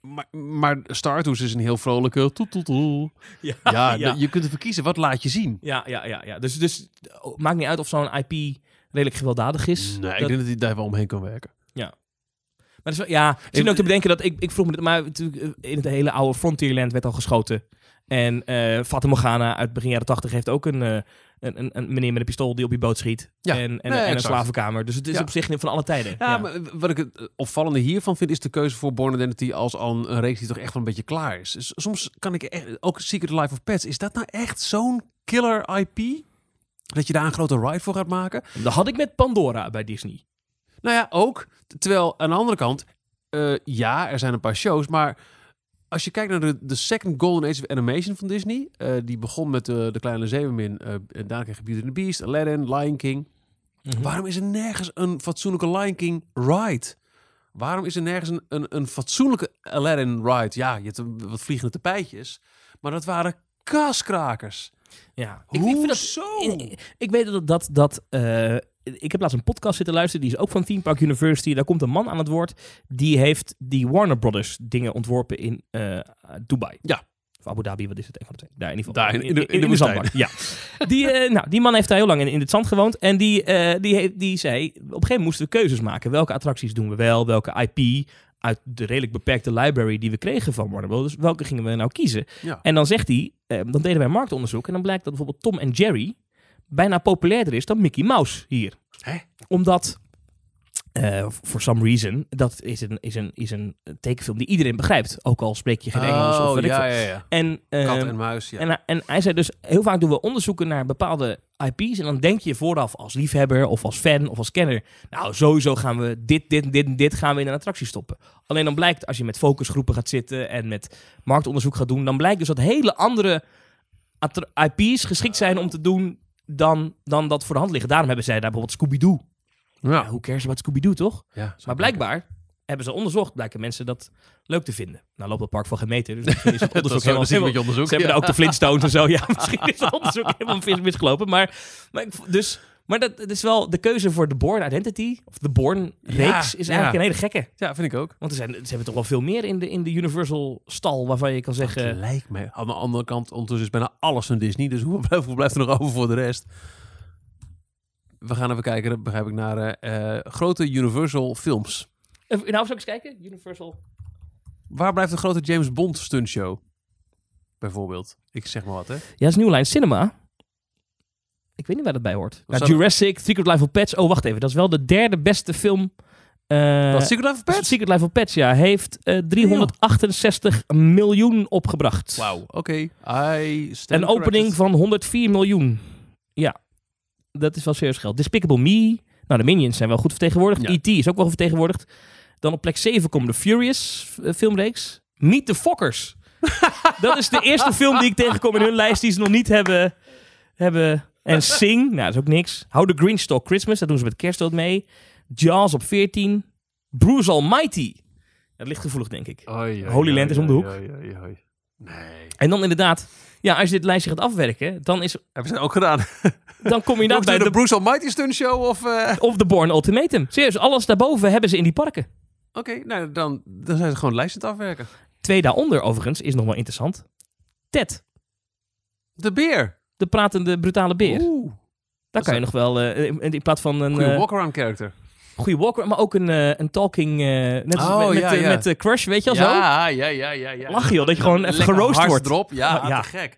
Maar, maar Star Tours is een heel vrolijke... Toet, toet, toet. Ja, Ja, ja. je kunt ervoor kiezen. Wat laat je zien? Ja, ja, ja, ja. Dus, dus oh, maakt niet uit of zo'n IP redelijk gewelddadig is. Nee, ik denk dat hij daar wel omheen kan werken. Maar is wel, ja, ik zit ook te bedenken dat ik, ik vroeg me dit, maar eh, in het hele oude Frontierland werd al geschoten. En eh Fatima Morgana uit begin jaren 80 heeft ook een, een, een, een meneer met een pistool die op je boot schiet. Ja, En, en, nee, en een slavenkamer. Dus het is Ja. op zich van alle tijden. Ja, maar wat ik het opvallende hiervan vind, is de keuze voor Born Identity als al een reeks die toch echt wel een beetje klaar is. Dus soms kan ik echt, ook Secret Life of Pets, is dat nou echt zo'n killer IP? Dat je daar een grote ride voor gaat maken? Dat had ik met Pandora bij Disney. Nou ja, ook. Terwijl aan de andere kant, eh, ja, er zijn een paar shows, maar als je kijkt naar de, de second golden age of animation van Disney, eh, die begon met de, de Kleine Zeemermin, eh en daarna kreeg je Beauty and the Beast, Aladdin, Lion King. Waarom is er nergens een fatsoenlijke Lion King ride? Waarom is er nergens een, een, een fatsoenlijke Aladdin ride? Ja, je hebt een- wat vliegende tapijtjes, maar dat waren kaskrakers. Ja, Hoe vind dat zo? Ik, ik weet dat dat, dat eh, ik heb laatst een podcast zitten luisteren, die is ook van Theme Park University. Daar komt een man aan het woord, die heeft die Warner Brothers dingen ontworpen in eh, Dubai. Ja. Of Abu Dhabi, wat is het? Een van de twee. Daar in ieder geval. Daar in- de- in de woestijn. zandbak, Ja. [laughs] Die, eh, nou, die man heeft daar heel lang in, in het zand gewoond. En die, eh, die, die zei, op een gegeven moment moesten we keuzes maken. Welke attracties doen we wel? Welke IP uit de redelijk beperkte library die we kregen van Warner Brothers, welke gingen we nou kiezen? Ja. En dan zegt hij, eh, dan deden wij marktonderzoek en dan blijkt dat bijvoorbeeld Tom en Jerry bijna populairder is dan Mickey Mouse hier. Hè? Omdat, eh for some reason, dat is een, is, een, is een tekenfilm die iedereen begrijpt. Ook al spreek je geen Engels of Oh, ik ja, ja, ja. En, Kat ehm, en muis, ja. en, hij- en hij zei dus, heel vaak doen we onderzoeken naar bepaalde IP's. En dan denk je vooraf als liefhebber of als fan of als kenner. Nou, sowieso gaan we dit, dit, dit en dit gaan we in een attractie stoppen. Alleen dan blijkt, als je met focusgroepen gaat zitten en met marktonderzoek gaat doen. Dan blijkt dus dat hele andere IP's geschikt zijn om te doen dan, dan dat voor de hand liggen. Daarom hebben zij daar bijvoorbeeld Scooby-Doo. ja. Ja, hoe cares about Scooby-Doo, toch? Ja, Maar blijkbaar hebben ze onderzocht, blijken mensen dat leuk te vinden. Nou loopt het park van geen meter, dus misschien is het [laughs] dat onderzoek helemaal, een onderzoek. ze hebben ja. daar ook de Flintstones en zo. Ja, [laughs] misschien is het onderzoek helemaal mis- misgelopen. Maar, maar, dus, maar dat, dat is wel de keuze voor de Born Identity, of de Born-reeks, Ja, is ja. eigenlijk een hele gekke. Ja, vind ik ook. Want er zijn, ze hebben toch wel veel meer in de, in de Universal-stal waarvan je kan zeggen... Het lijkt mij. Aan de andere kant, ondertussen is bijna alles van Disney. Dus [laughs] hoe blijft, er nog over voor de rest? We gaan even kijken, dat begrijp ik, naar eh, eh, grote Universal films. Eh, Nou, zou ik eens kijken? Universal... Waar blijft de grote James Bond stuntshow? Bijvoorbeeld. Ik zeg maar wat, hè? Ja, dat is New Line Cinema. Ik weet niet waar dat bij hoort. Nou, Jurassic, Secret Life of Pets. Oh, wacht even. Dat is wel de derde beste film... eh, Wat, Secret Life of Pets? Secret Life of Pets, ja. Heeft eh, 368 miljoen opgebracht. Wauw, oké. I stand Een opening corrected. van 104 miljoen. Ja, dat is wel serieus geld. Despicable Me. Nou, de Minions zijn wel goed vertegenwoordigd. Ja. E.T. is ook wel vertegenwoordigd. Dan op plek 7 komen de Furious eh, filmreeks. Meet the Fockers. [laughs] dat is de eerste film die ik tegenkom in hun lijst die ze nog niet hebben. hebben. En Sing, nou, dat is ook niks. How the Green Stalk Christmas, dat doen ze met kerst ook mee. Jaws op 14. Bruce Almighty. Dat ligt gevoelig, denk ik. Oei, oei, Holy oei, Land is om de hoek. Nee. En dan inderdaad, ja, als je dit lijstje gaat afwerken, dan, is, Hebben ze ook gedaan. [laughs] dan kom je inderdaad bij de, de, Bruce Almighty stuntshow of... eh, of de Born Ultimatum. Serieus, alles daarboven hebben ze in die parken. Oké, nou dan, dan zijn ze gewoon lijstjes aan het afwerken. Twee daaronder overigens is nog wel interessant. Ted, De beer. De pratende brutale beer. Oeh. Daar kan je nog wel, eh, in, in plaats van een Goeie eh, walk-around character. goede walker, maar ook een, eh, een talking, net als Oh, met, ja, ja. crush, weet je wel zo? Ja, ja, ja, ja, ja. Lach, joh, dat je gewoon even geroost wordt. erop. Ja, Ja. te gek.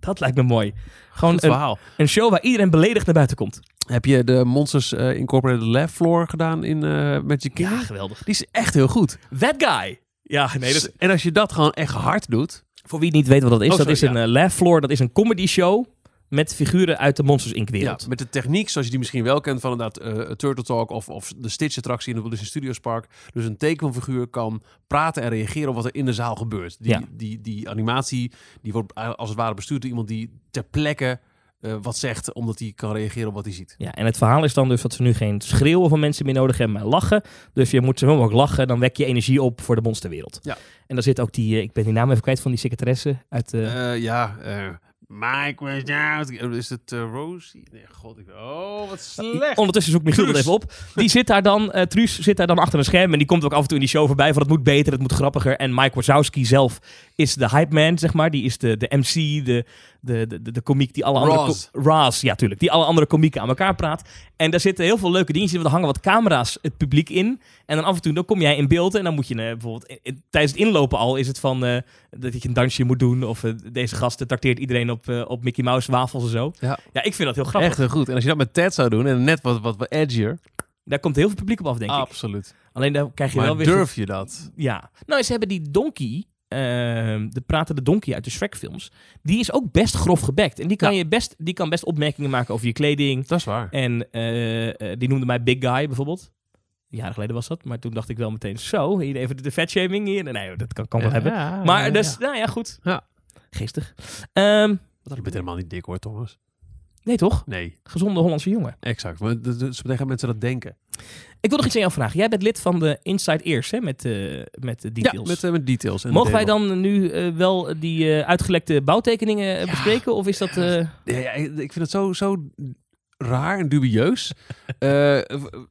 Dat lijkt me mooi. Gewoon een, een show waar iedereen beledigd naar buiten komt. Heb je de Monsters Incorporated Laugh Floor gedaan in Magic Kingdom? Ja, geweldig. Die is echt heel goed. That guy. Ja, nee, dat En als je dat gewoon echt hard doet... Voor wie niet weet wat dat is, Oh, dat is een eh, laugh floor, dat is een comedy show met figuren uit de Monsters Inc. Ja, wereld. met de techniek zoals je die misschien wel kent van inderdaad eh, Turtle Talk of, of de Stitch-attractie in de Disney Studios Park. Dus een tekenfiguur kan praten en reageren op wat er in de zaal gebeurt. Die, Ja. die, die animatie die wordt als het ware bestuurd door iemand die ter plekke eh, wat zegt, omdat hij kan reageren op wat hij ziet. Ja, en het verhaal is dan dus dat ze nu geen schreeuwen van mensen meer nodig hebben, maar lachen. Dus je moet zoveel mogelijk lachen, dan wek je energie op voor de monsterwereld. Ja. En daar zit ook die, eh, ik ben die naam even kwijt van die secretaresse uit... Eh, ja, eh, Mike was out. Is het eh, Rosie? Nee, god. Ik... Oh, wat slecht. Ondertussen zoekt Michiel dat Truus. even op. Die zit daar dan, eh Truus zit daar dan achter een scherm en die komt ook af en toe in die show voorbij van het moet beter, het moet grappiger. En Mike Wazowski zelf is de hype man, zeg maar. Die is de, de MC, de, de, de, de, de komiek die alle andere... Roz, ja tuurlijk. Die alle andere komieken aan elkaar praat. En daar zitten heel veel leuke dingetjes in. want Er hangen wat camera's het publiek in. En dan af en toe dan kom jij in beeld en dan moet je eh, bijvoorbeeld... tijdens het inlopen al is het van eh, dat je een dansje moet doen. Of eh, deze gasten trakteert iedereen op, eh, op Mickey Mouse wafels en zo. Ja. Ja, ik vind dat heel grappig. Echt heel goed. En als je dat met Ted zou doen en net wat, wat, wat edgier. Daar komt heel veel publiek op af, denk ik. Absoluut. Alleen dan krijg je Maar wel weer... durf je dat? Ja. Nou, ze hebben die donkey, ehm, de pratende donkey uit de Shrek-films, die is ook best grof gebekt. En die kan, Ja. je best, die kan best opmerkingen maken over je kleding. Dat is waar. En eh, eh, die noemde mij Big Guy bijvoorbeeld. Jaren geleden was dat, maar toen dacht ik wel meteen zo, hier even de fatshaming hier. Nee, dat kan, kan wel hebben. Maar ja, dus, nou ja, goed. Ja. Geestig. Ehm, Dat bent helemaal niet dik hoor, Thomas. nee toch? Nee, Gezonde Hollandse jongen. exact. Maar Zo gaan mensen dat denken. Ik wil nog iets aan jou vragen. Jij bent lid van de Inside Ears, hè, met, eh met de details. Ja, met, eh, met details. En Mogen wij dan nu eh, wel die eh, uitgelekte bouwtekeningen eh, Ja. bespreken? Of is dat... eh, Ja, ja, ik vind het zo, zo raar en dubieus. [laughs] Eh,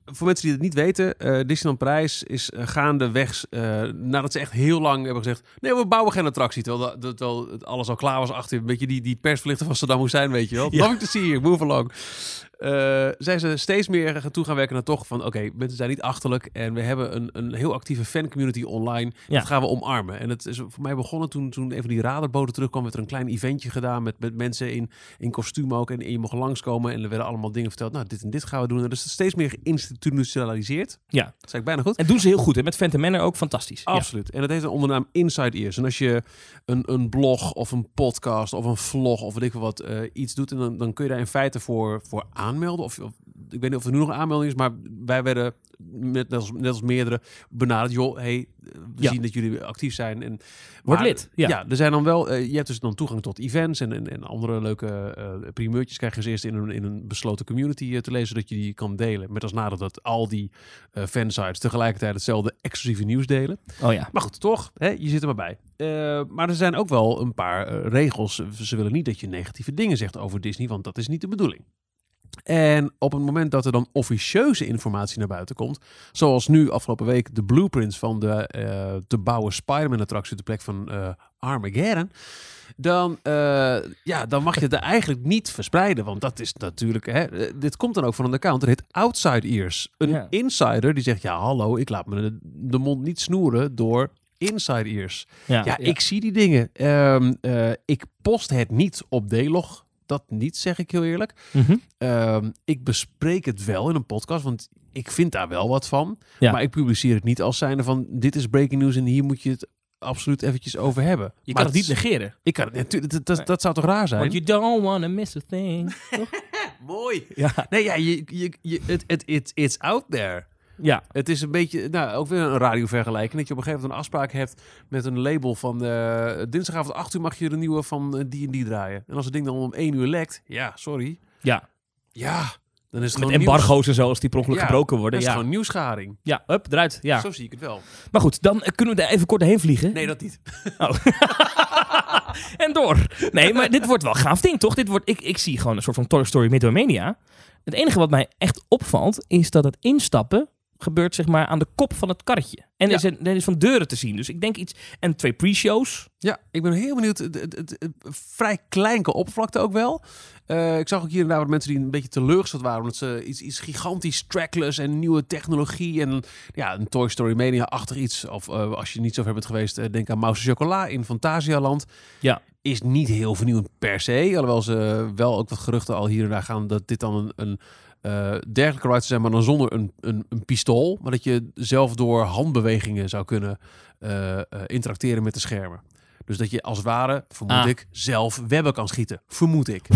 voor mensen die het niet weten, eh Disneyland Parijs is uh, gaandeweg, eh nadat ze echt heel lang hebben gezegd, nee, we bouwen geen attractie, terwijl, dat, terwijl alles al klaar was achter, een beetje die, die persverlichter van Saddam Hussein, weet je wel. Ja. Nothing to see here, move along. Eh, zijn ze steeds meer gaan toe gaan werken naar toch van, oké, mensen zijn niet achterlijk en we hebben een, een heel actieve fancommunity online. Ja. Dat gaan we omarmen. En het is voor mij begonnen toen, toen even die radarboten terugkwam, werd er een klein eventje gedaan met, met mensen in, in kostuum ook. En, en je mocht langskomen en er werden allemaal dingen verteld. Nou, dit en dit gaan we doen. En dus steeds meer geïnstitutionaliseerd. Ja. Dat zei ik bijna goed. En doen ze heel goed. En met Phantom Manor ook fantastisch. Ja. Absoluut. En dat heeft een ondernaam Inside Ears. En als je een, een blog of een podcast of een vlog of weet ik wat eh, iets doet, en dan, dan kun je daar in feite voor, voor aanmelden. Of, of ik weet niet of er nu nog aanmelding is, maar wij werden met, net, als, net als meerdere benaderd. Joh, hey, we Ja. zien dat jullie actief zijn. En, Word maar, lid, ja. er zijn dan wel, eh, je hebt dus dan toegang tot events en, en, en andere leuke eh primeurtjes krijg je ze eerst in een, in een besloten community eh, te lezen, zodat je die kan delen. Met als nadeel dat al die fansites tegelijkertijd hetzelfde exclusieve nieuws delen. Oh ja. Maar goed, toch, hè, je zit er maar bij. Maar er zijn ook wel een paar regels. Ze willen niet dat je negatieve dingen zegt over Disney, want dat is niet de bedoeling. En op het moment dat er dan officieuze informatie naar buiten komt, zoals nu afgelopen week de blueprints van de eh, te bouwen Spider-Man-attractie op de plek van eh, Armageddon, dan, eh, ja, dan mag je het er eigenlijk niet verspreiden. Want dat is natuurlijk, hè, dit komt dan ook van een account, dat heet Outside Ears. Een insider die zegt, ja hallo, ik laat me de, de mond niet snoeren door Inside Ears. Ja, Ja, ik zie die dingen. Ehm, eh, ik post het niet op D-log. Dat niet, zeg ik heel eerlijk. Mhm. Ehm, ik bespreek het wel in een podcast, want ik vind daar wel wat van. Ja. Maar ik publiceer het niet als zijnde van dit is breaking news en hier moet je het absoluut eventjes over hebben. Je Maar kan het niet negeren. Ik kan het natuurlijk. Dat, dat, dat zou toch raar zijn? Want you don't want to miss a thing. [laughs] Mooi. ja. Nee, ja, je, je, je, het, het, it, it's out there. Ja. Het is een beetje, nou, ook weer een radiovergelijking. Dat je op een gegeven moment een afspraak hebt met een label van eh, dinsdagavond 8 uur mag je de nieuwe van eh, die en die draaien. En als het ding dan om 1 uur lekt, ja, sorry. Ja. Ja, dan is het Met gewoon embargo's en zo, als die per ongeluk Ja, gebroken nieuws. worden. Dat is Ja. gewoon nieuwsgaring. ja, up, eruit. Ja. Zo zie ik het wel. Maar goed, dan eh, kunnen we er even kort heen vliegen. Nee, dat niet. [laughs] en door. Nee, maar dit wordt wel een gaaf ding, toch? Dit wordt, ik, ik zie gewoon een soort van Toy Story Midway Het enige wat mij echt opvalt, is dat het instappen gebeurt zeg maar aan de kop van het karretje. En er, Ja. een, er is van deuren te zien. Dus ik denk iets... En twee pre-shows. Ja, ik ben heel benieuwd. Het, het, het- het- vrij klein qua oppervlakte ook wel. Eh, ik zag ook hier en daar wat mensen die een beetje teleurgesteld waren. Omdat ze iets, iets gigantisch trackless en nieuwe technologie. En ja, een Toy Story Mania-achtig iets. Of eh, als je niet zo ver bent geweest, eh, denk aan Mouse Chocola in Fantasialand. Ja. Is niet heel vernieuwend per se. Alhoewel ze wel ook wat geruchten al hier en daar gaan dat dit dan een, een eh, dergelijke zou zijn, maar dan zonder een, een, een pistool. Maar dat je zelf door handbewegingen zou kunnen eh, eh, interacteren met de schermen. Dus dat je als het ware, vermoed Ah. ik, zelf webben kan schieten. Vermoed ik.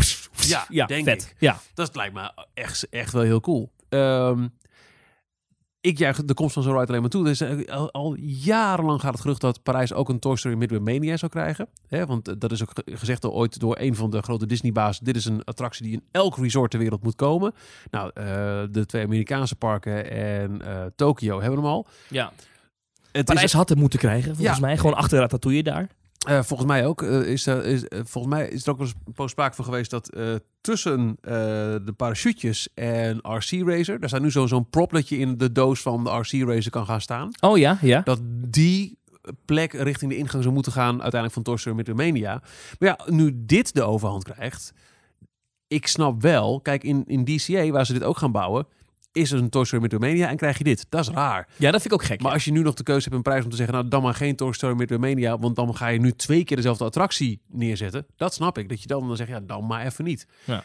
Ja, ja denk vet. ik. Ja. Dat lijkt me echt, echt wel heel cool. Ehm, ik juich de komst van zo'n ride alleen maar toe. Dus al, al jarenlang gaat het gerucht dat Parijs ook een Toy Story Midway Mania zou krijgen. Hè, want eh, dat is ook ge- gezegd ooit door een van de grote Disney-baas. Dit is een attractie die in elk resort ter wereld moet komen. Nou, eh, de twee Amerikaanse parken en eh Tokio hebben hem al. ja. Het Parijs is, had het moeten krijgen, volgens Ja. mij. Gewoon achter Ratatouille daar. Eh, volgens mij ook. eh, is, er- is, eh, volgens mij is er ook wel een poos sprake van geweest dat tussen de parachutes en RC Racer, daar staat nu zo- zo'n prop dat je in de doos van de RC Racer kan gaan staan. Oh ja, ja. dat die plek richting de ingang zou moeten gaan uiteindelijk van Toy Story Midway Maar ja, nu dit de overhand krijgt, ik snap wel, kijk in, in DCA waar ze dit ook gaan bouwen, is er een Toy Story Midway en krijg je dit. Dat is raar. Ja, dat vind ik ook gek. Maar ja. als je nu nog de keuze hebt een prijs om te zeggen, nou dan maar geen Toy Story Midway want dan ga je nu twee keer dezelfde attractie neerzetten. Dat snap ik. Dat je dan dan zegt, ja dan maar even niet. Ja.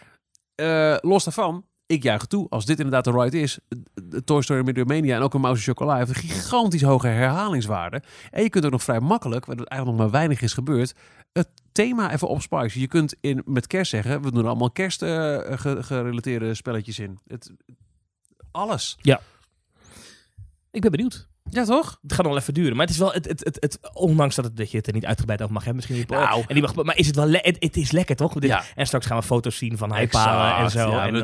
Eh, los daarvan, ik juich toe. Als dit inderdaad de ride is, de Toy Story Midway en ook een Mouse Chocola heeft een gigantisch hoge herhalingswaarde. En je kunt ook nog vrij makkelijk, waar het eigenlijk nog maar weinig is gebeurd, het thema even opspicen. Je kunt in, met kerst zeggen, we doen er allemaal kerst eh, ge- gerelateerde spelletjes in. Het, alles. Ik ben benieuwd. Ja, toch? Het gaat nog wel even duren. Maar het is wel, het, het, het, het, ondanks dat, het, dat je het er niet uitgebreid over mag hebben, misschien. niet. Nou. en die mag, maar is het wel, le- het, het is lekker toch? Ja. En straks gaan we foto's zien van heipalen en zo. Ja, en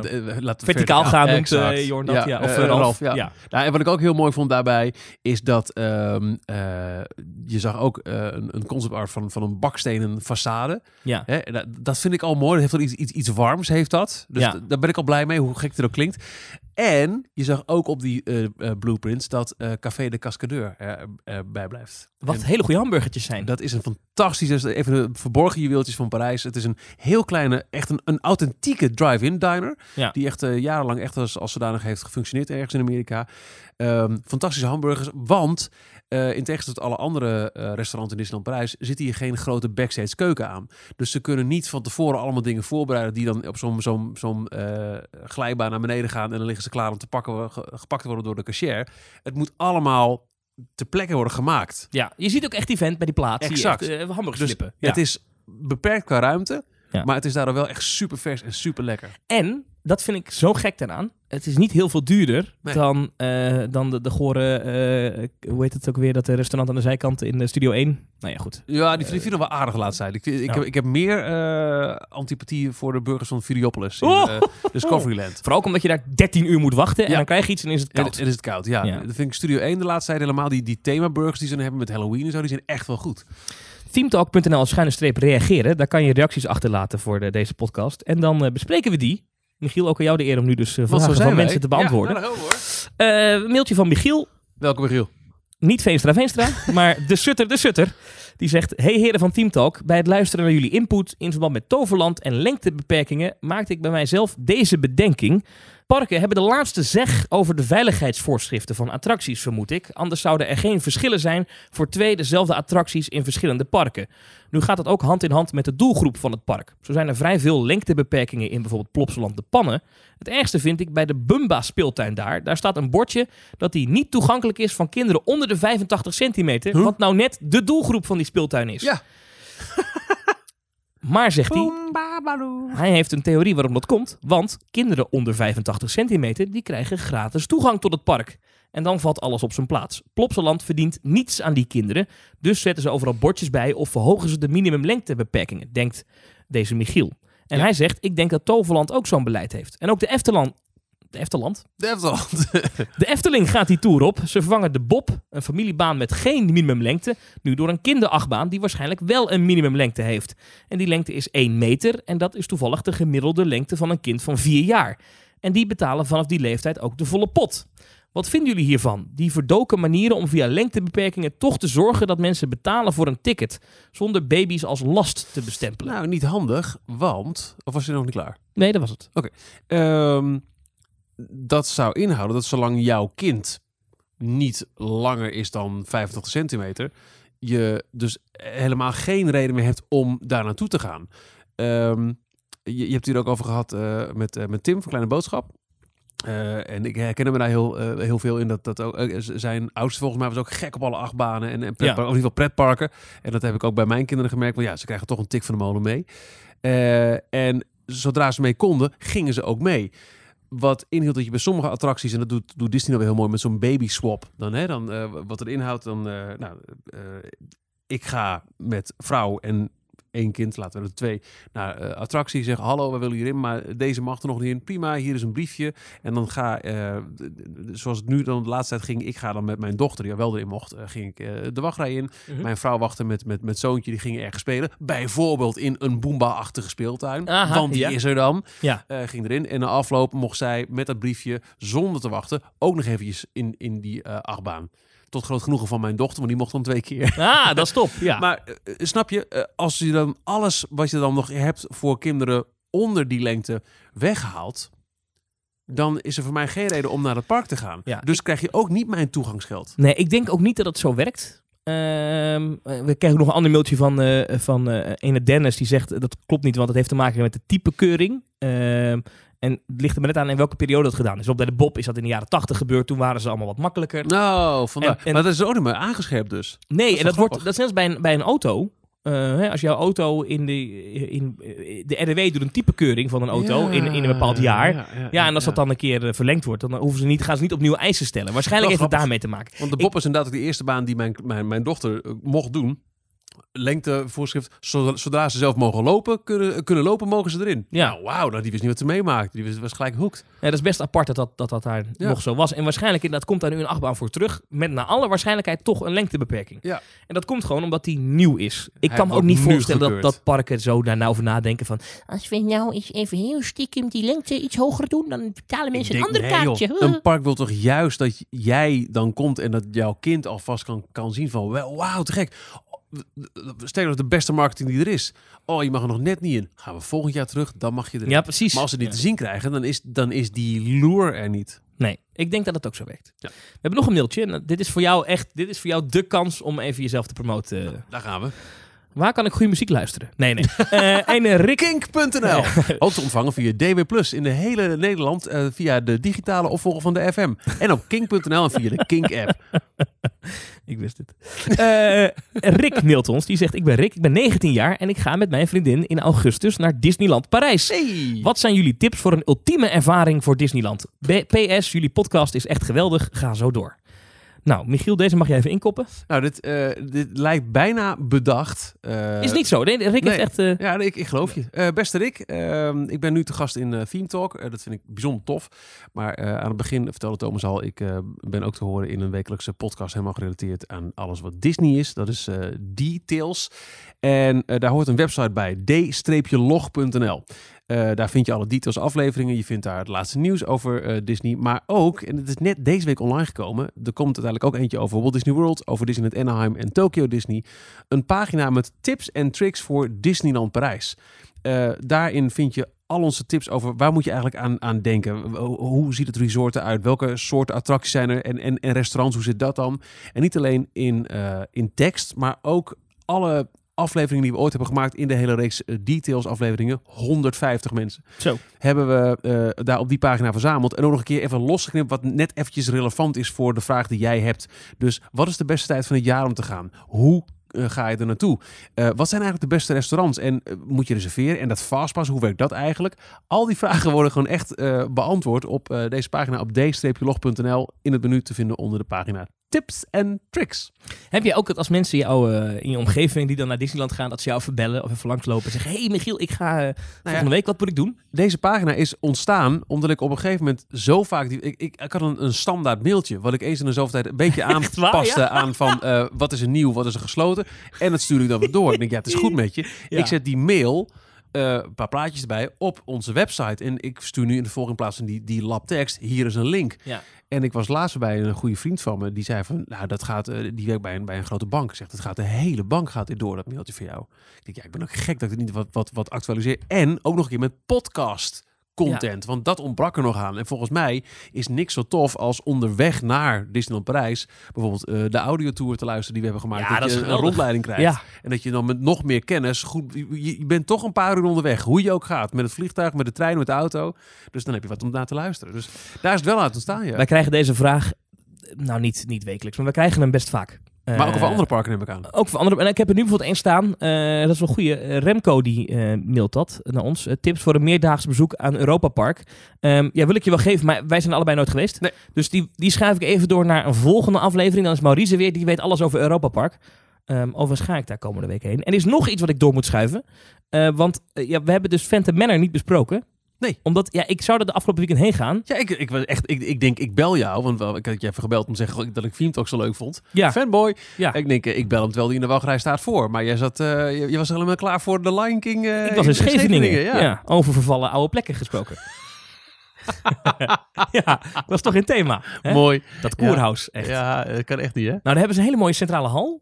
laten we verticaal gaan noemt exact. eh, Jorn dat, ja. Of eh, Ralf. Ralf, ja. ja. Nou, en wat ik ook heel mooi vond daarbij, is dat ehm, eh, je zag ook een, een concept art van, van een bakstenen façade. Ja. Hè? Dat, dat vind ik al mooi. Dat heeft wel iets, iets, iets warms, heeft dat. Dus Ja. d- daar ben ik al blij mee, hoe gek het ook klinkt. En je zag ook op die eh, eh, blueprints dat eh, Café de Cascadeur er, erbij blijft. Wat En hele goede hamburgertjes zijn. dat is een fantastische, even de verborgen juweeltjes van Parijs. Het is een heel kleine, echt een, een authentieke drive-in diner. Ja. Die echt jarenlang echt als, als zodanig heeft gefunctioneerd ergens in Amerika. Ehm, fantastische hamburgers, want eh, in tegenstelling tot alle andere eh, restaurants in Disneyland Parijs zit hier geen grote backstage keuken aan. Dus ze kunnen niet van tevoren allemaal dingen voorbereiden die dan op zo'n zo'n zo'n eh, glijbaan naar beneden gaan en dan liggen ze klaar om te pakken, ge- gepakt te worden door de cashier. Het moet allemaal ter plekke worden gemaakt. Ja, je ziet ook echt die vent bij die plaat. Zie je Exact. echt, hamburgers Dus. Ja. Het is beperkt qua ruimte, Ja. maar het is daardoor wel echt super vers en super lekker. En, dat vind ik zo gek daaraan. Het is niet heel veel duurder Nee. dan, eh, dan de, de gore, eh, hoe heet het ook weer, dat eh, restaurant aan de zijkant in Studio 1. Nou ja, goed. Ja, die, viel nog wel aardig laat zijn. Ik, ik, Ja. heb, ik heb meer eh, antipathie voor de burgers van Videopolis in Oh. Discoveryland. [laughs] Vooral omdat je daar 13 uur moet wachten en Ja. dan krijg je iets en is het koud. en is het koud, ja. Ja. Dat vind ik Studio 1 de laatste tijd helemaal. Die, die themaburgers die ze hebben met Halloween en zo, die zijn echt wel goed. Themetalk.nl schuine streep reageren. Daar kan je reacties achterlaten voor de, deze podcast. En dan bespreken we die. Michiel, ook aan jou de eer om nu dus zo vragen van wij. mensen te beantwoorden. Ja, nou, hoor. Eh, een mailtje van Michiel. Welkom Michiel. Niet Veenstra Veenstra, [laughs] maar de Sutter de Sutter. Die zegt, hey heren van Team Talk, bij het luisteren naar jullie input in verband met Toverland en lengtebeperkingen maakte ik bij mijzelf deze bedenking. Parken hebben de laatste zeg over de veiligheidsvoorschriften van attracties, vermoed ik. Anders zouden er geen verschillen zijn voor twee dezelfde attracties in verschillende parken. Nu gaat het ook hand in hand met de doelgroep van het park. Zo zijn er vrij veel lengtebeperkingen in bijvoorbeeld Plopsaland de Pannen. Het ergste vind ik bij de Bumba speeltuin daar. Daar staat een bordje dat die niet toegankelijk is van kinderen onder de 85 centimeter. Huh? Wat nou net de doelgroep van die speeltuin is. Ja. [laughs] Maar zegt hij, hij heeft een theorie waarom dat komt. Want kinderen onder 85 centimeter die krijgen gratis toegang tot het park. En dan valt alles op zijn plaats. Plopsaland verdient niets aan die kinderen. Dus zetten ze overal bordjes bij of verhogen ze de minimumlengtebeperkingen, denkt deze Michiel. En Ja. hij zegt, ik denk dat Toverland ook zo'n beleid heeft. En ook de Efteland... De Efteland? De Efteland. [laughs] De Efteling gaat die tour op. Ze vervangen de Bob, een familiebaan met geen minimumlengte, nu door een kinderachtbaan die waarschijnlijk wel een minimumlengte heeft. En die lengte is 1 meter en dat is toevallig de gemiddelde lengte van een kind van 4 jaar. En die betalen vanaf die leeftijd ook de volle pot. Wat vinden jullie hiervan? Die verdoken manieren om via lengtebeperkingen toch te zorgen dat mensen betalen voor een ticket, zonder baby's als last te bestempelen. nou, niet handig, want... Of was je nog niet klaar? nee, dat was het. Ehm, dat zou inhouden dat zolang jouw kind niet langer is dan 85 centimeter, je dus helemaal geen reden meer hebt om daar naartoe te gaan. Ehm, je, je hebt het hier ook over gehad eh, met, eh, met Tim van Kleine Boodschap. Eh, en ik herken me daar heel, heel veel in. Dat, dat ook, zijn oudste volgens mij was ook gek op alle achtbanen en, en pretparken, Ja. of in ieder geval pretparken. En dat heb ik ook bij mijn kinderen gemerkt. Want ja, ze krijgen toch een tik van de molen mee. En zodra ze mee konden, gingen ze ook mee. Wat inhield dat je bij sommige attracties, en dat doet, Disney nou weer heel mooi met zo'n baby swap. Dan, hè, dan, eh, wat er inhoudt, dan, eh, nou, eh, ik ga met vrouw en één kind, laten we er twee, naar eh, attractie. Zeggen, hallo, we willen hierin, maar deze mag er nog niet in. Prima, hier is een briefje. En dan ga, eh, zoals het nu dan de laatste tijd ging, ik ga dan met mijn dochter, die wel erin mocht, eh, ging ik de wachtrij in. Mhm. Mijn vrouw wachtte met, met, met zoontje, die gingen ergens spelen. Bijvoorbeeld in een Boomba-achtige speeltuin. Aha, want die ja. is er dan. Ja. Ging erin. En na afloop mocht zij met dat briefje, zonder te wachten, ook nog eventjes in, in die achtbaan. Tot groot genoegen van mijn dochter, maar die mocht dan twee keer. Ah, [laughs] dat is top. Ja. Maar eh, snap je, eh, als je dan alles wat je dan nog hebt voor kinderen onder die lengte weghaalt, dan is er voor mij geen reden om naar het park te gaan. Ja, dus krijg je ook niet mijn toegangsgeld. Nee, ik denk ook niet dat het zo werkt. Ehm, eh, we krijgen nog een ander mailtje van, eh van eh ene Dennis. Die zegt, eh, dat klopt niet, want het heeft te maken met de typekeuring. En het ligt er maar net aan in welke periode dat gedaan is. Op bij de Bob is dat in de jaren 80 gebeurd. Toen waren ze allemaal wat makkelijker. Nou, vandaar. En- en- maar dat is ook niet meer aangescherpt dus. Nee, en dat wordt dat is net als bij een, bij een auto. Eh, hè, als jouw auto in de, in, eh, de RDW doet een typekeuring van een auto in, in een bepaald jaar. Ja, en als dat dan een keer eh, verlengd wordt, dan hoeven ze niet, gaan ze niet opnieuw eisen stellen. Waarschijnlijk heeft het daarmee te maken. Want de Bob is inderdaad de eerste baan die mijn, mijn, mijn dochter mocht doen. Lengtevoorschrift, zodra, ze zelf mogen lopen, kunnen, kunnen lopen, mogen ze erin. Ja. Nou, wauw, nou, die wist niet wat ze meemaakte. Die was, was gelijk hoekt. Ja, dat is best apart dat dat, dat, dat daar Ja. nog zo was. En waarschijnlijk, dat komt daar nu een achtbaan voor terug. Met naar alle waarschijnlijkheid toch een lengtebeperking. Ja. En dat komt gewoon omdat die nieuw is. Ik Hij kan me ook niet voorstellen dat, gekeurd. dat parken zo daar nou over nadenken van... Als we nou eens even heel stiekem die lengte iets hoger doen, dan betalen mensen een ander nee, kaartje. joh, Een park wil toch juist dat jij dan komt en dat jouw kind alvast kan, kan zien van, wel, wauw, te gek. Stel dat de beste marketing die er is. Oh, je mag er nog net niet in. Gaan we volgend jaar terug, dan mag je erin. Ja, precies. Maar als ze die Ja. te zien krijgen, dan is, dan is die lure er niet. Nee, ik denk dat het ook zo werkt. Ja. We hebben nog een mailtje. En dit is voor jou echt, dit is voor jou de kans om even jezelf te promoten. Daar gaan we. Waar kan ik goede muziek luisteren? Nee, nee. [laughs] Eh een eh, Rick. Kink.nl. [laughs] Ook te ontvangen via DB Plus in de hele Nederland eh, via de digitale opvolger van de FM. En op kink.nl en via de Kink-app. [laughs] Ik wist het. Eh, Rick mailt ons. Die zegt, ik ben Rick, ik ben 19 jaar en ik ga met mijn vriendin in augustus naar Disneyland Parijs. Hey. Wat zijn jullie tips voor een ultieme ervaring voor Disneyland? B- PS, jullie podcast is echt geweldig. Ga zo door. Nou, Michiel, deze mag jij even inkoppen. Nou, dit, eh, dit lijkt bijna bedacht. Eh, Is niet zo. Nee, Rick nee. heeft echt... eh, Ja, nee, ik, ik geloof je. Beste Rick, ehm, ik ben nu te gast in Theme Talk. Dat vind ik bijzonder tof. Maar aan het begin vertelde Thomas al, ik ben ook te horen in een wekelijkse podcast helemaal gerelateerd aan alles wat Disney is. Dat is Details. En daar hoort een website bij, d-log.nl. Eh, daar vind je alle details afleveringen. Je vindt daar het laatste nieuws over eh, Disney. Maar ook, en het is net deze week online gekomen. Er komt uiteindelijk ook eentje over Walt Disney World, over Disneyland Anaheim en Tokyo Disney. Een pagina met tips en tricks voor Disneyland Parijs. Eh, daarin vind je al onze tips over waar moet je eigenlijk aan, denken. Ho- Hoe ziet het resort eruit? Welke soorten attracties zijn er? En, en, restaurants, hoe zit dat dan? En niet alleen in, in tekst, maar ook alle afleveringen die we ooit hebben gemaakt in de hele reeks eh, details afleveringen. 150 mensen Zo. hebben we eh, daar op die pagina verzameld. En ook nog een keer even losgeknipt wat net eventjes relevant is voor de vraag die jij hebt. Dus wat is de beste tijd van het jaar om te gaan? Hoe eh, ga je er naartoe? Wat zijn eigenlijk de beste restaurants? En moet je reserveren? En dat fastpass, hoe werkt dat eigenlijk? Al die [laughs] vragen worden gewoon echt beantwoord op deze pagina op d-log.nl in het menu te vinden onder de pagina tips en tricks. Heb je ook het als mensen jou, eh, in je omgeving die dan naar Disneyland gaan, dat ze jou verbellen of even langslopen en zeggen: Hey Michiel, ik ga eh, volgende week, wat moet ik doen? Deze pagina is ontstaan omdat ik op een gegeven moment zo vaak... Die, ik, ik, ik had een, een standaard mailtje wat ik eens in de zoveel tijd een beetje [laughs] aanpaste ja? aan van eh, wat is er nieuw, wat is er gesloten. En dat stuur ik dan weer door. Ik denk, ja, het is goed [laughs] met je. Ja. Ik zet die mail, eh, een paar plaatjes erbij, op onze website. En ik stuur nu in de volgende plaats van die, die labtekst, hier is een link. Ja. En ik was laatst bij een goede vriend van me, die zei van, nou, dat gaat, eh, die werkt bij een, bij een grote bank. Zegt, het gaat de hele bank gaat dit door, dat mailtje voor jou. Ik denk, ja, ik ben ook gek dat ik het niet wat, wat, wat actualiseer. En ook nog een keer met podcast content, want dat ontbrak er nog aan. En volgens mij is niks zo tof als onderweg naar Disneyland Parijs bijvoorbeeld eh, de audiotour te luisteren die we hebben gemaakt. Ja, dat, dat is je een rondleiding krijgt. Ja. En dat je dan met nog meer kennis goed... Je, je bent toch een paar uur onderweg, hoe je ook gaat. Met het vliegtuig, met de trein, met de auto. Dus dan heb je wat om naar te luisteren. Dus daar is het wel uit ontstaan, ja. Wij krijgen deze vraag, nou niet, niet wekelijks, maar we krijgen hem best vaak. Maar ook over Eh, andere parken neem ik aan. Ook voor andere. En ik heb er nu bijvoorbeeld één staan. eh, dat is wel een goede. Eh, Remco die mailt dat naar ons. Tips voor een meerdaags bezoek aan Europa Park. Ehm, ja, wil ik je wel geven, maar wij zijn allebei nooit geweest. Nee. Dus die, die schuif ik even door naar een volgende aflevering. Dan is Maurice weer. Die weet alles over Europa Park. Ehm overigens ga ik daar komende week heen. En er is nog iets wat ik door moet schuiven. Want ja, we hebben dus Phantom Manor niet besproken. Nee. Omdat, ja, ik zou er de afgelopen weekend heen gaan. Ja, ik, ik, was echt, ik, ik denk, ik bel jou. Want wel, ik had je even gebeld om te zeggen dat ik Theme Talk zo leuk vond. Ja, Fanboy. ja. Ik denk, eh, ik bel hem terwijl hij in de wachtrij staat voor. Maar jij zat, eh, je, je was helemaal klaar voor de Lion King. eh, ik was in Scheveningen. ja. ja. over vervallen oude plekken gesproken. [laughs] ja, dat was toch een thema. Hè? Mooi. Dat koerhuis, echt. Ja, dat kan echt niet, hè? Nou, daar hebben ze een hele mooie centrale hal.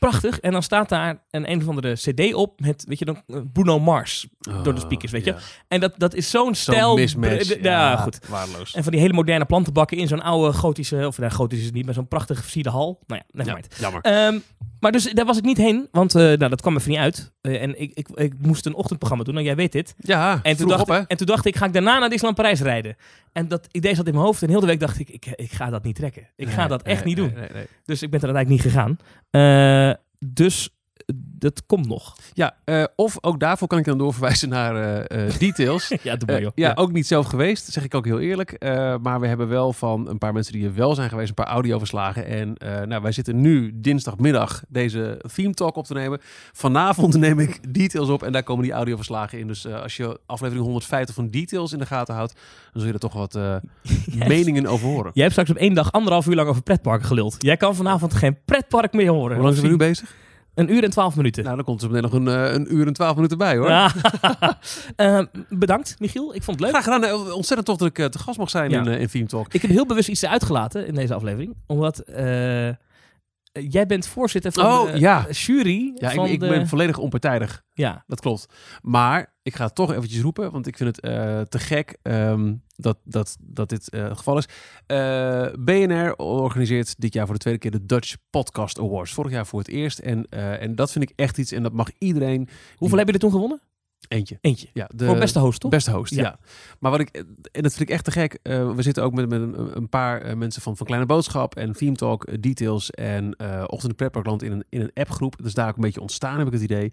Prachtig. En dan staat daar een een of andere cd op met, weet je, dan eh, Bruno Mars door de speakers, weet je. Ja. En dat, dat is zo'n Zo'n stijl. mismatch. Ja, ja, goed. Waardeloos. En van die hele moderne plantenbakken in zo'n oude gotische, of nou, gotisch is het niet, maar zo'n prachtige versierde hal. Nou ja, never Ja, mind. jammer. Ehm, maar dus daar was ik niet heen, want eh, nou, dat kwam even niet uit. Eh, en ik, ik, ik moest een ochtendprogramma doen, en jij weet dit. Ja, En toen, dacht, op, en toen dacht ik, ga ik daarna naar Disneyland Parijs rijden? En dat idee zat in mijn hoofd en heel de week dacht ik, ik, ik ga dat niet trekken. Ik ga dat echt nee, niet doen. nee. Dus ik ben er uiteindelijk niet gegaan. Eh, dus dat komt nog. Ja, eh, of ook daarvoor kan ik dan doorverwijzen naar eh, eh, details. [laughs] ja, doe maar Eh, joh. ja, ook niet zelf geweest, zeg ik ook heel eerlijk. Maar we hebben wel van een paar mensen die er wel zijn geweest, een paar audioverslagen. En nou, wij zitten nu dinsdagmiddag deze theme talk op te nemen. Vanavond neem ik details op en daar komen die audioverslagen in. Dus als je aflevering 150 van details in de gaten houdt, dan zul je er toch wat [laughs] meningen over horen. Jij hebt straks op één dag anderhalf uur lang over pretparken geluld. Jij kan vanavond geen pretpark meer horen. Hoe lang zijn we nu bezig? Een uur en twaalf minuten. Nou, dan komt er meteen nog een, eh, een uur en twaalf minuten bij hoor. Ja. [laughs] Eh, bedankt, Michiel. Ik vond het leuk. Graag gedaan. Eh, Ontzettend tof dat ik eh, te gast mag zijn Ja. in, eh, in Theme Talk. Ik heb heel bewust iets uitgelaten in deze aflevering. Omdat jij bent voorzitter van Oh, de ja. jury. Ja, ik, van ik de... ben volledig onpartijdig. Ja, Dat klopt. Maar ik ga het toch eventjes roepen, want ik vind het te gek ehm, dat, dat, dat dit eh, het geval is. Eh, BNR organiseert dit jaar voor de tweede keer de Dutch Podcast Awards. Vorig jaar voor het eerst. En, eh, en dat vind ik echt iets en dat mag iedereen... hoeveel heb je er toen gewonnen? Eentje. Eentje. Ja, de Voor beste host, toch? Beste host, Ja. ja. Maar wat ik, en dat vind ik echt te gek. we zitten ook met, met een, een paar mensen van, van Kleine Boodschap en Theme Talk, Details en Ochtend in Pretparkland in een, in een appgroep. Dat is daar ook een beetje ontstaan, heb ik het idee.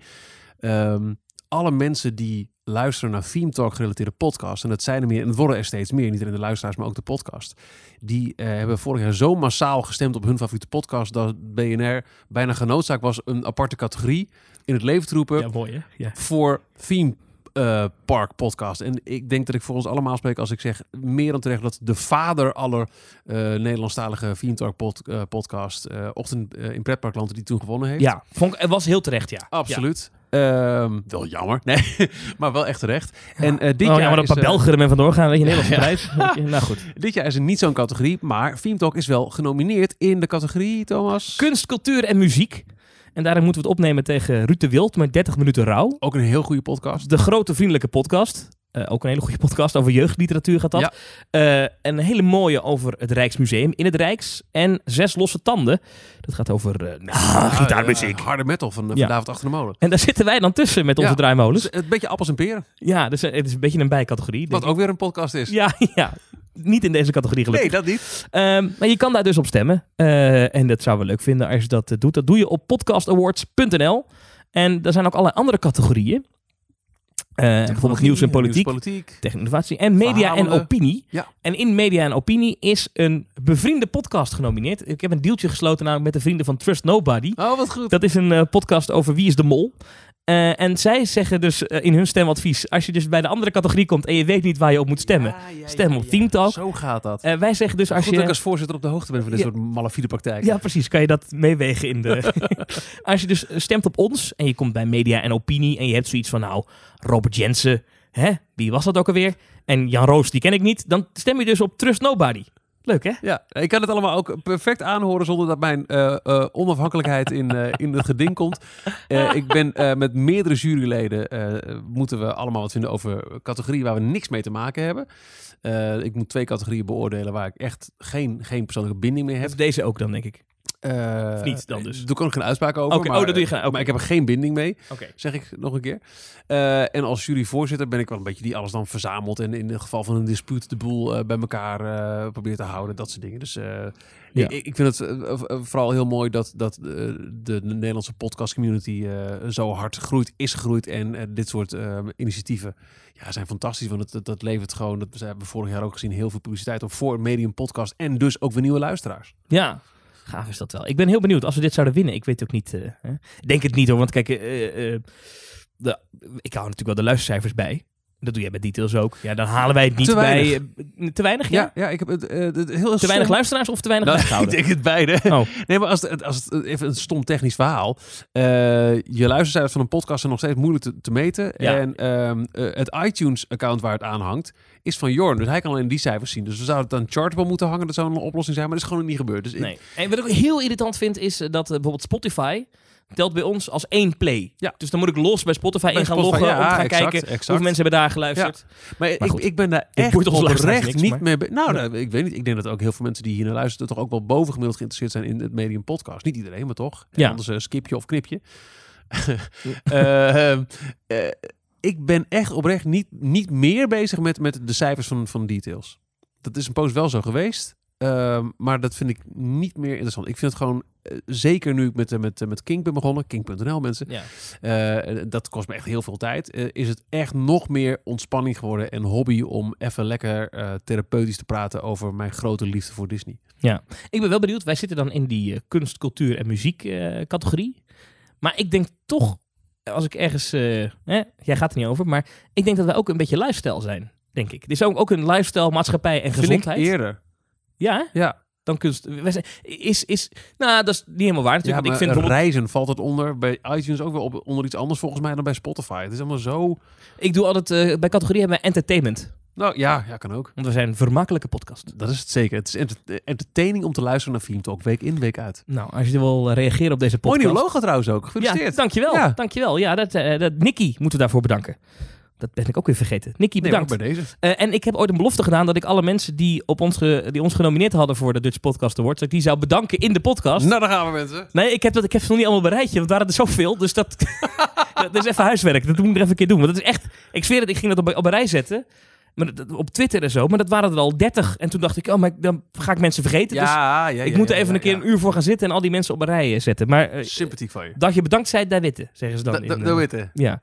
Ehm, alle mensen die luisteren naar Theme Talk gerelateerde podcasts, en dat zijn er meer, en het worden er steeds meer, niet alleen de luisteraars, maar ook de podcast, die eh, hebben vorig jaar zo massaal gestemd op hun favoriete podcast, dat BNR bijna genoodzaakt was een aparte categorie in het leven te roepen Ja, mooi hè? Ja. voor theme eh, park podcast. En ik denk dat ik voor ons allemaal spreek als ik zeg meer dan terecht dat de vader aller eh Nederlandstalige pod, eh, podcast Ochtend in Pretparkland die toen gewonnen heeft. Ja, vond was heel terecht, ja. Absoluut. Ehm, wel jammer, nee, [laughs] maar wel echt terecht. En eh, dit oh, jaar ja, maar een paar Belgen ermee vandoor gaan, weet je, Nederlandse Ja. prijs. [laughs] Nou goed. dit jaar is er niet zo'n categorie, maar Theme Talk is wel genomineerd in de categorie, Thomas. Kunst, cultuur en muziek. En daarin moeten we het opnemen tegen Ruud de Wild met 30 minuten rouw. Ook een heel goede podcast. De Grote Vriendelijke Podcast. Eh, ook een hele goede [laughs] podcast over jeugdliteratuur gaat dat. Ja. Eh, een hele mooie over het Rijksmuseum in het Rijks. En Zes Losse Tanden. Dat gaat over eh, nou, gitaarmuziek. Eh, harde metal van, Ja. David Achter de Molen. En daar zitten wij dan tussen met onze Ja. draaimolens. Dus een beetje appels en peren. Ja, dus het is een beetje een bijcategorie. Wat ook weer een podcast is. Ja, [laughs] ja, niet in deze categorie gelukkig. Nee, dat niet. Ehm, maar je kan daar dus op stemmen. Eh, en dat zouden we leuk vinden als je dat doet. Dat doe je op podcastawards.nl. En er zijn ook allerlei andere categorieën. Eh, bijvoorbeeld nieuws en politiek, politiek. technische innovatie en media en opinie. Ja. En in media en opinie is een bevriende podcast genomineerd. Ik heb een deeltje gesloten namelijk met de vrienden van Trust Nobody. Oh, wat goed. Dat is een eh, podcast over wie is de mol. Eh, en zij zeggen dus eh, in hun stemadvies, als je dus bij de andere categorie komt en je weet niet waar je op moet stemmen, stem op Talk. Zo gaat dat. Eh, wij zeggen dus als Goed dat ik je... als voorzitter op de hoogte ben van dit Ja. soort malafide praktijken. Ja, precies. Kan je dat meewegen in de... [laughs] als je dus stemt op ons en je komt bij media en opinie en je hebt zoiets van, nou, Robert Jensen, hè? Wie was dat ook alweer? En Jan Roos, die ken ik niet. Dan stem je dus op Trust Nobody. Leuk, hè? Ja, ik kan het allemaal ook perfect aanhoren zonder dat mijn eh, eh, onafhankelijkheid in, eh, in het geding komt. Ik ben met meerdere juryleden, moeten we allemaal wat vinden over categorieën waar we niks mee te maken hebben. Ik moet twee categorieën beoordelen waar ik echt geen, geen persoonlijke binding mee heb. Deze ook dan, denk ik. Eh, Of niet dan dus? Doe ik ook geen uitspraak over. Maar, oh, dat doe je geen- oké. maar ik heb er geen binding mee. Zeg ik nog een keer. Eh, en als juryvoorzitter ben ik wel een beetje die alles dan verzamelt en in het geval van een dispuut de boel eh, bij elkaar eh, probeert te houden, dat soort dingen. Dus eh, Ja. ik, ik vind het eh, eh, vooral heel mooi dat, dat eh, de, de Nederlandse podcast community eh, zo hard groeit, is gegroeid en eh, dit soort eh, initiatieven ja, zijn fantastisch, want het, dat, levert gewoon, dat hebben we vorig jaar ook gezien, heel veel publiciteit op voor medium podcast en dus ook weer nieuwe luisteraars. Ja, gaaf is dat wel. Ik ben heel benieuwd als we dit zouden winnen. Ik weet ook niet. eh, hè. Denk het niet hoor, want kijk, eh, eh, ik hou natuurlijk wel de luistercijfers bij. Dat doe jij bij details ook. Ja, dan halen wij het niet Te bij. eh, te weinig? Ja. Ja, ja, ik heb het eh, heel Te weinig luisteraars of te weinig Nou, [laughs] ik denk het beide. Oh. Nee, maar als het, als het even een stom technisch verhaal. eh, je luistercijfers van een podcast zijn nog steeds moeilijk te, te meten. Ja. En ehm, eh, het iTunes-account waar het aan hangt, is van Jorn. Dus hij kan alleen die cijfers zien. Dus we zouden het aan Chartable moeten hangen. Dat zou een oplossing zijn, maar dat is gewoon niet gebeurd. Dus ik- Nee. En wat ik ook heel irritant vind, is eh, dat eh, bijvoorbeeld Spotify telt bij ons als één play. Ja. Dus dan moet ik los bij Spotify in gaan loggen om ja, te gaan exact, kijken exact. hoeveel mensen hebben daar geluisterd. maar Maar ik, goed, ik ben daar echt oprecht niks, niet maar- mee... Nou, nou, ik weet niet. Ik denk dat ook heel veel mensen die hier naar luisteren... toch ook wel bovengemiddeld geïnteresseerd zijn in het medium podcast. Niet iedereen, maar toch. En Ja. Anders eh, skip je of knip je. [laughs] Eh, eh, ik ben echt oprecht niet, niet meer bezig met, met de cijfers van, van details. Dat is een poos wel zo geweest. Ehm, maar dat vind ik niet meer interessant. Ik vind het gewoon zeker nu ik met, eh, met, met King ben begonnen, king.nl mensen, Ja. eh, dat kost me echt heel veel tijd, eh, is het echt nog meer ontspanning geworden en hobby om even lekker eh, therapeutisch te praten over mijn grote liefde voor Disney. Ik ben wel benieuwd. Wij zitten dan in die eh, kunst, cultuur en muziek eh, categorie. Maar ik denk toch, als ik ergens... eh, jij gaat er niet over, maar ik denk dat wij ook een beetje lifestyle zijn, denk ik. Dit is ook, ook een lifestyle, maatschappij en Vind gezondheid. ik eerder. Ja? Ja, dan kunst. Is, is, nou, dat is niet helemaal waar ja natuurlijk. want ik vind bijvoorbeeld- reizen valt het onder, bij iTunes ook wel op, onder iets anders volgens mij dan bij Spotify. Het is allemaal zo... ik doe altijd, eh, bij categorie hebben we entertainment. Nou ja, ja, kan ook. Want we zijn een vermakkelijke podcast. Dat is het zeker. Het is enter- entertaining om te luisteren naar Film Talk, week in, week uit. Nou, als je wil reageren op deze Mooi podcast. nieuw logo trouwens ook. Ja, Gefeliciteerd. dankjewel. Ja. Dankjewel. Ja, dat, eh, dat, Nicky moeten we daarvoor bedanken. Dat ben ik ook weer vergeten. Nicky, Nee, bedankt. ook bij deze. Eh, en ik heb ooit een belofte gedaan dat ik alle mensen die, op ons ge- die ons genomineerd hadden voor de Dutch Podcast Awards, dat ik die zou bedanken in de podcast. Nou, daar gaan we mensen. Nee, ik heb, dat, ik heb ze nog niet allemaal bereid, want het waren er zoveel. Dus dat, [laughs] dat is even huiswerk. Dat moet ik er even een keer doen. Want dat is echt, ik zweer het, ik ging dat op, op een rij zetten. Maar dat- op Twitter en zo. Maar dat waren er al 30. En toen dacht ik, oh, maar dan ga ik mensen vergeten. dus Ja, ja, ik ja, moet er even ja, een keer ja. een uur voor gaan zitten en al die mensen op een rij eh, zetten. Maar eh, Sympathiek van je. dat je bedankt zijt, daar witte, zeggen ze dan. Dat in, dat- eh, weten. ja.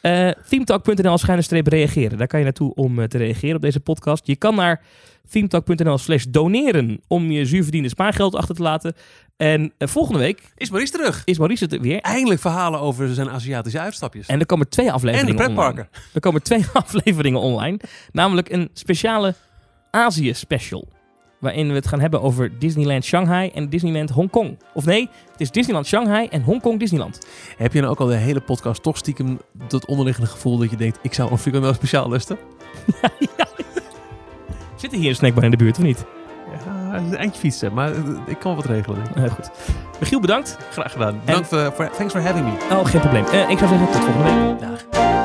Eh themetalk.nl reageren. Daar kan je naartoe om te reageren op deze podcast. Je kan naar themetalk.nl slash doneren om je zuurverdiende spaargeld achter te laten. En eh, volgende week Is Maurice terug? is Maurice het weer. Eindelijk verhalen over zijn Aziatische uitstapjes. En er komen twee En afleveringen de pretparken. online. Er komen twee [laughs] afleveringen online. Namelijk een speciale Azië special. Waarin we het gaan hebben over Disneyland Shanghai en Disneyland Hongkong. Of nee, het is Disneyland Shanghai en Hongkong Disneyland. Heb je nou ook al de hele podcast toch stiekem dat onderliggende gevoel dat je denkt, ik zou een frikandel speciaal lusten? [laughs] [laughs] Zit er hier een snackbar in de buurt of niet? Ja, een eindje fietsen, maar eh, ik kan wat regelen. denk ik. Eh, goed. Michiel, bedankt. Graag gedaan. Dank voor, voor- thanks for having me. Oh, geen probleem. Eh, ik zou zeggen, tot volgende week. Dag.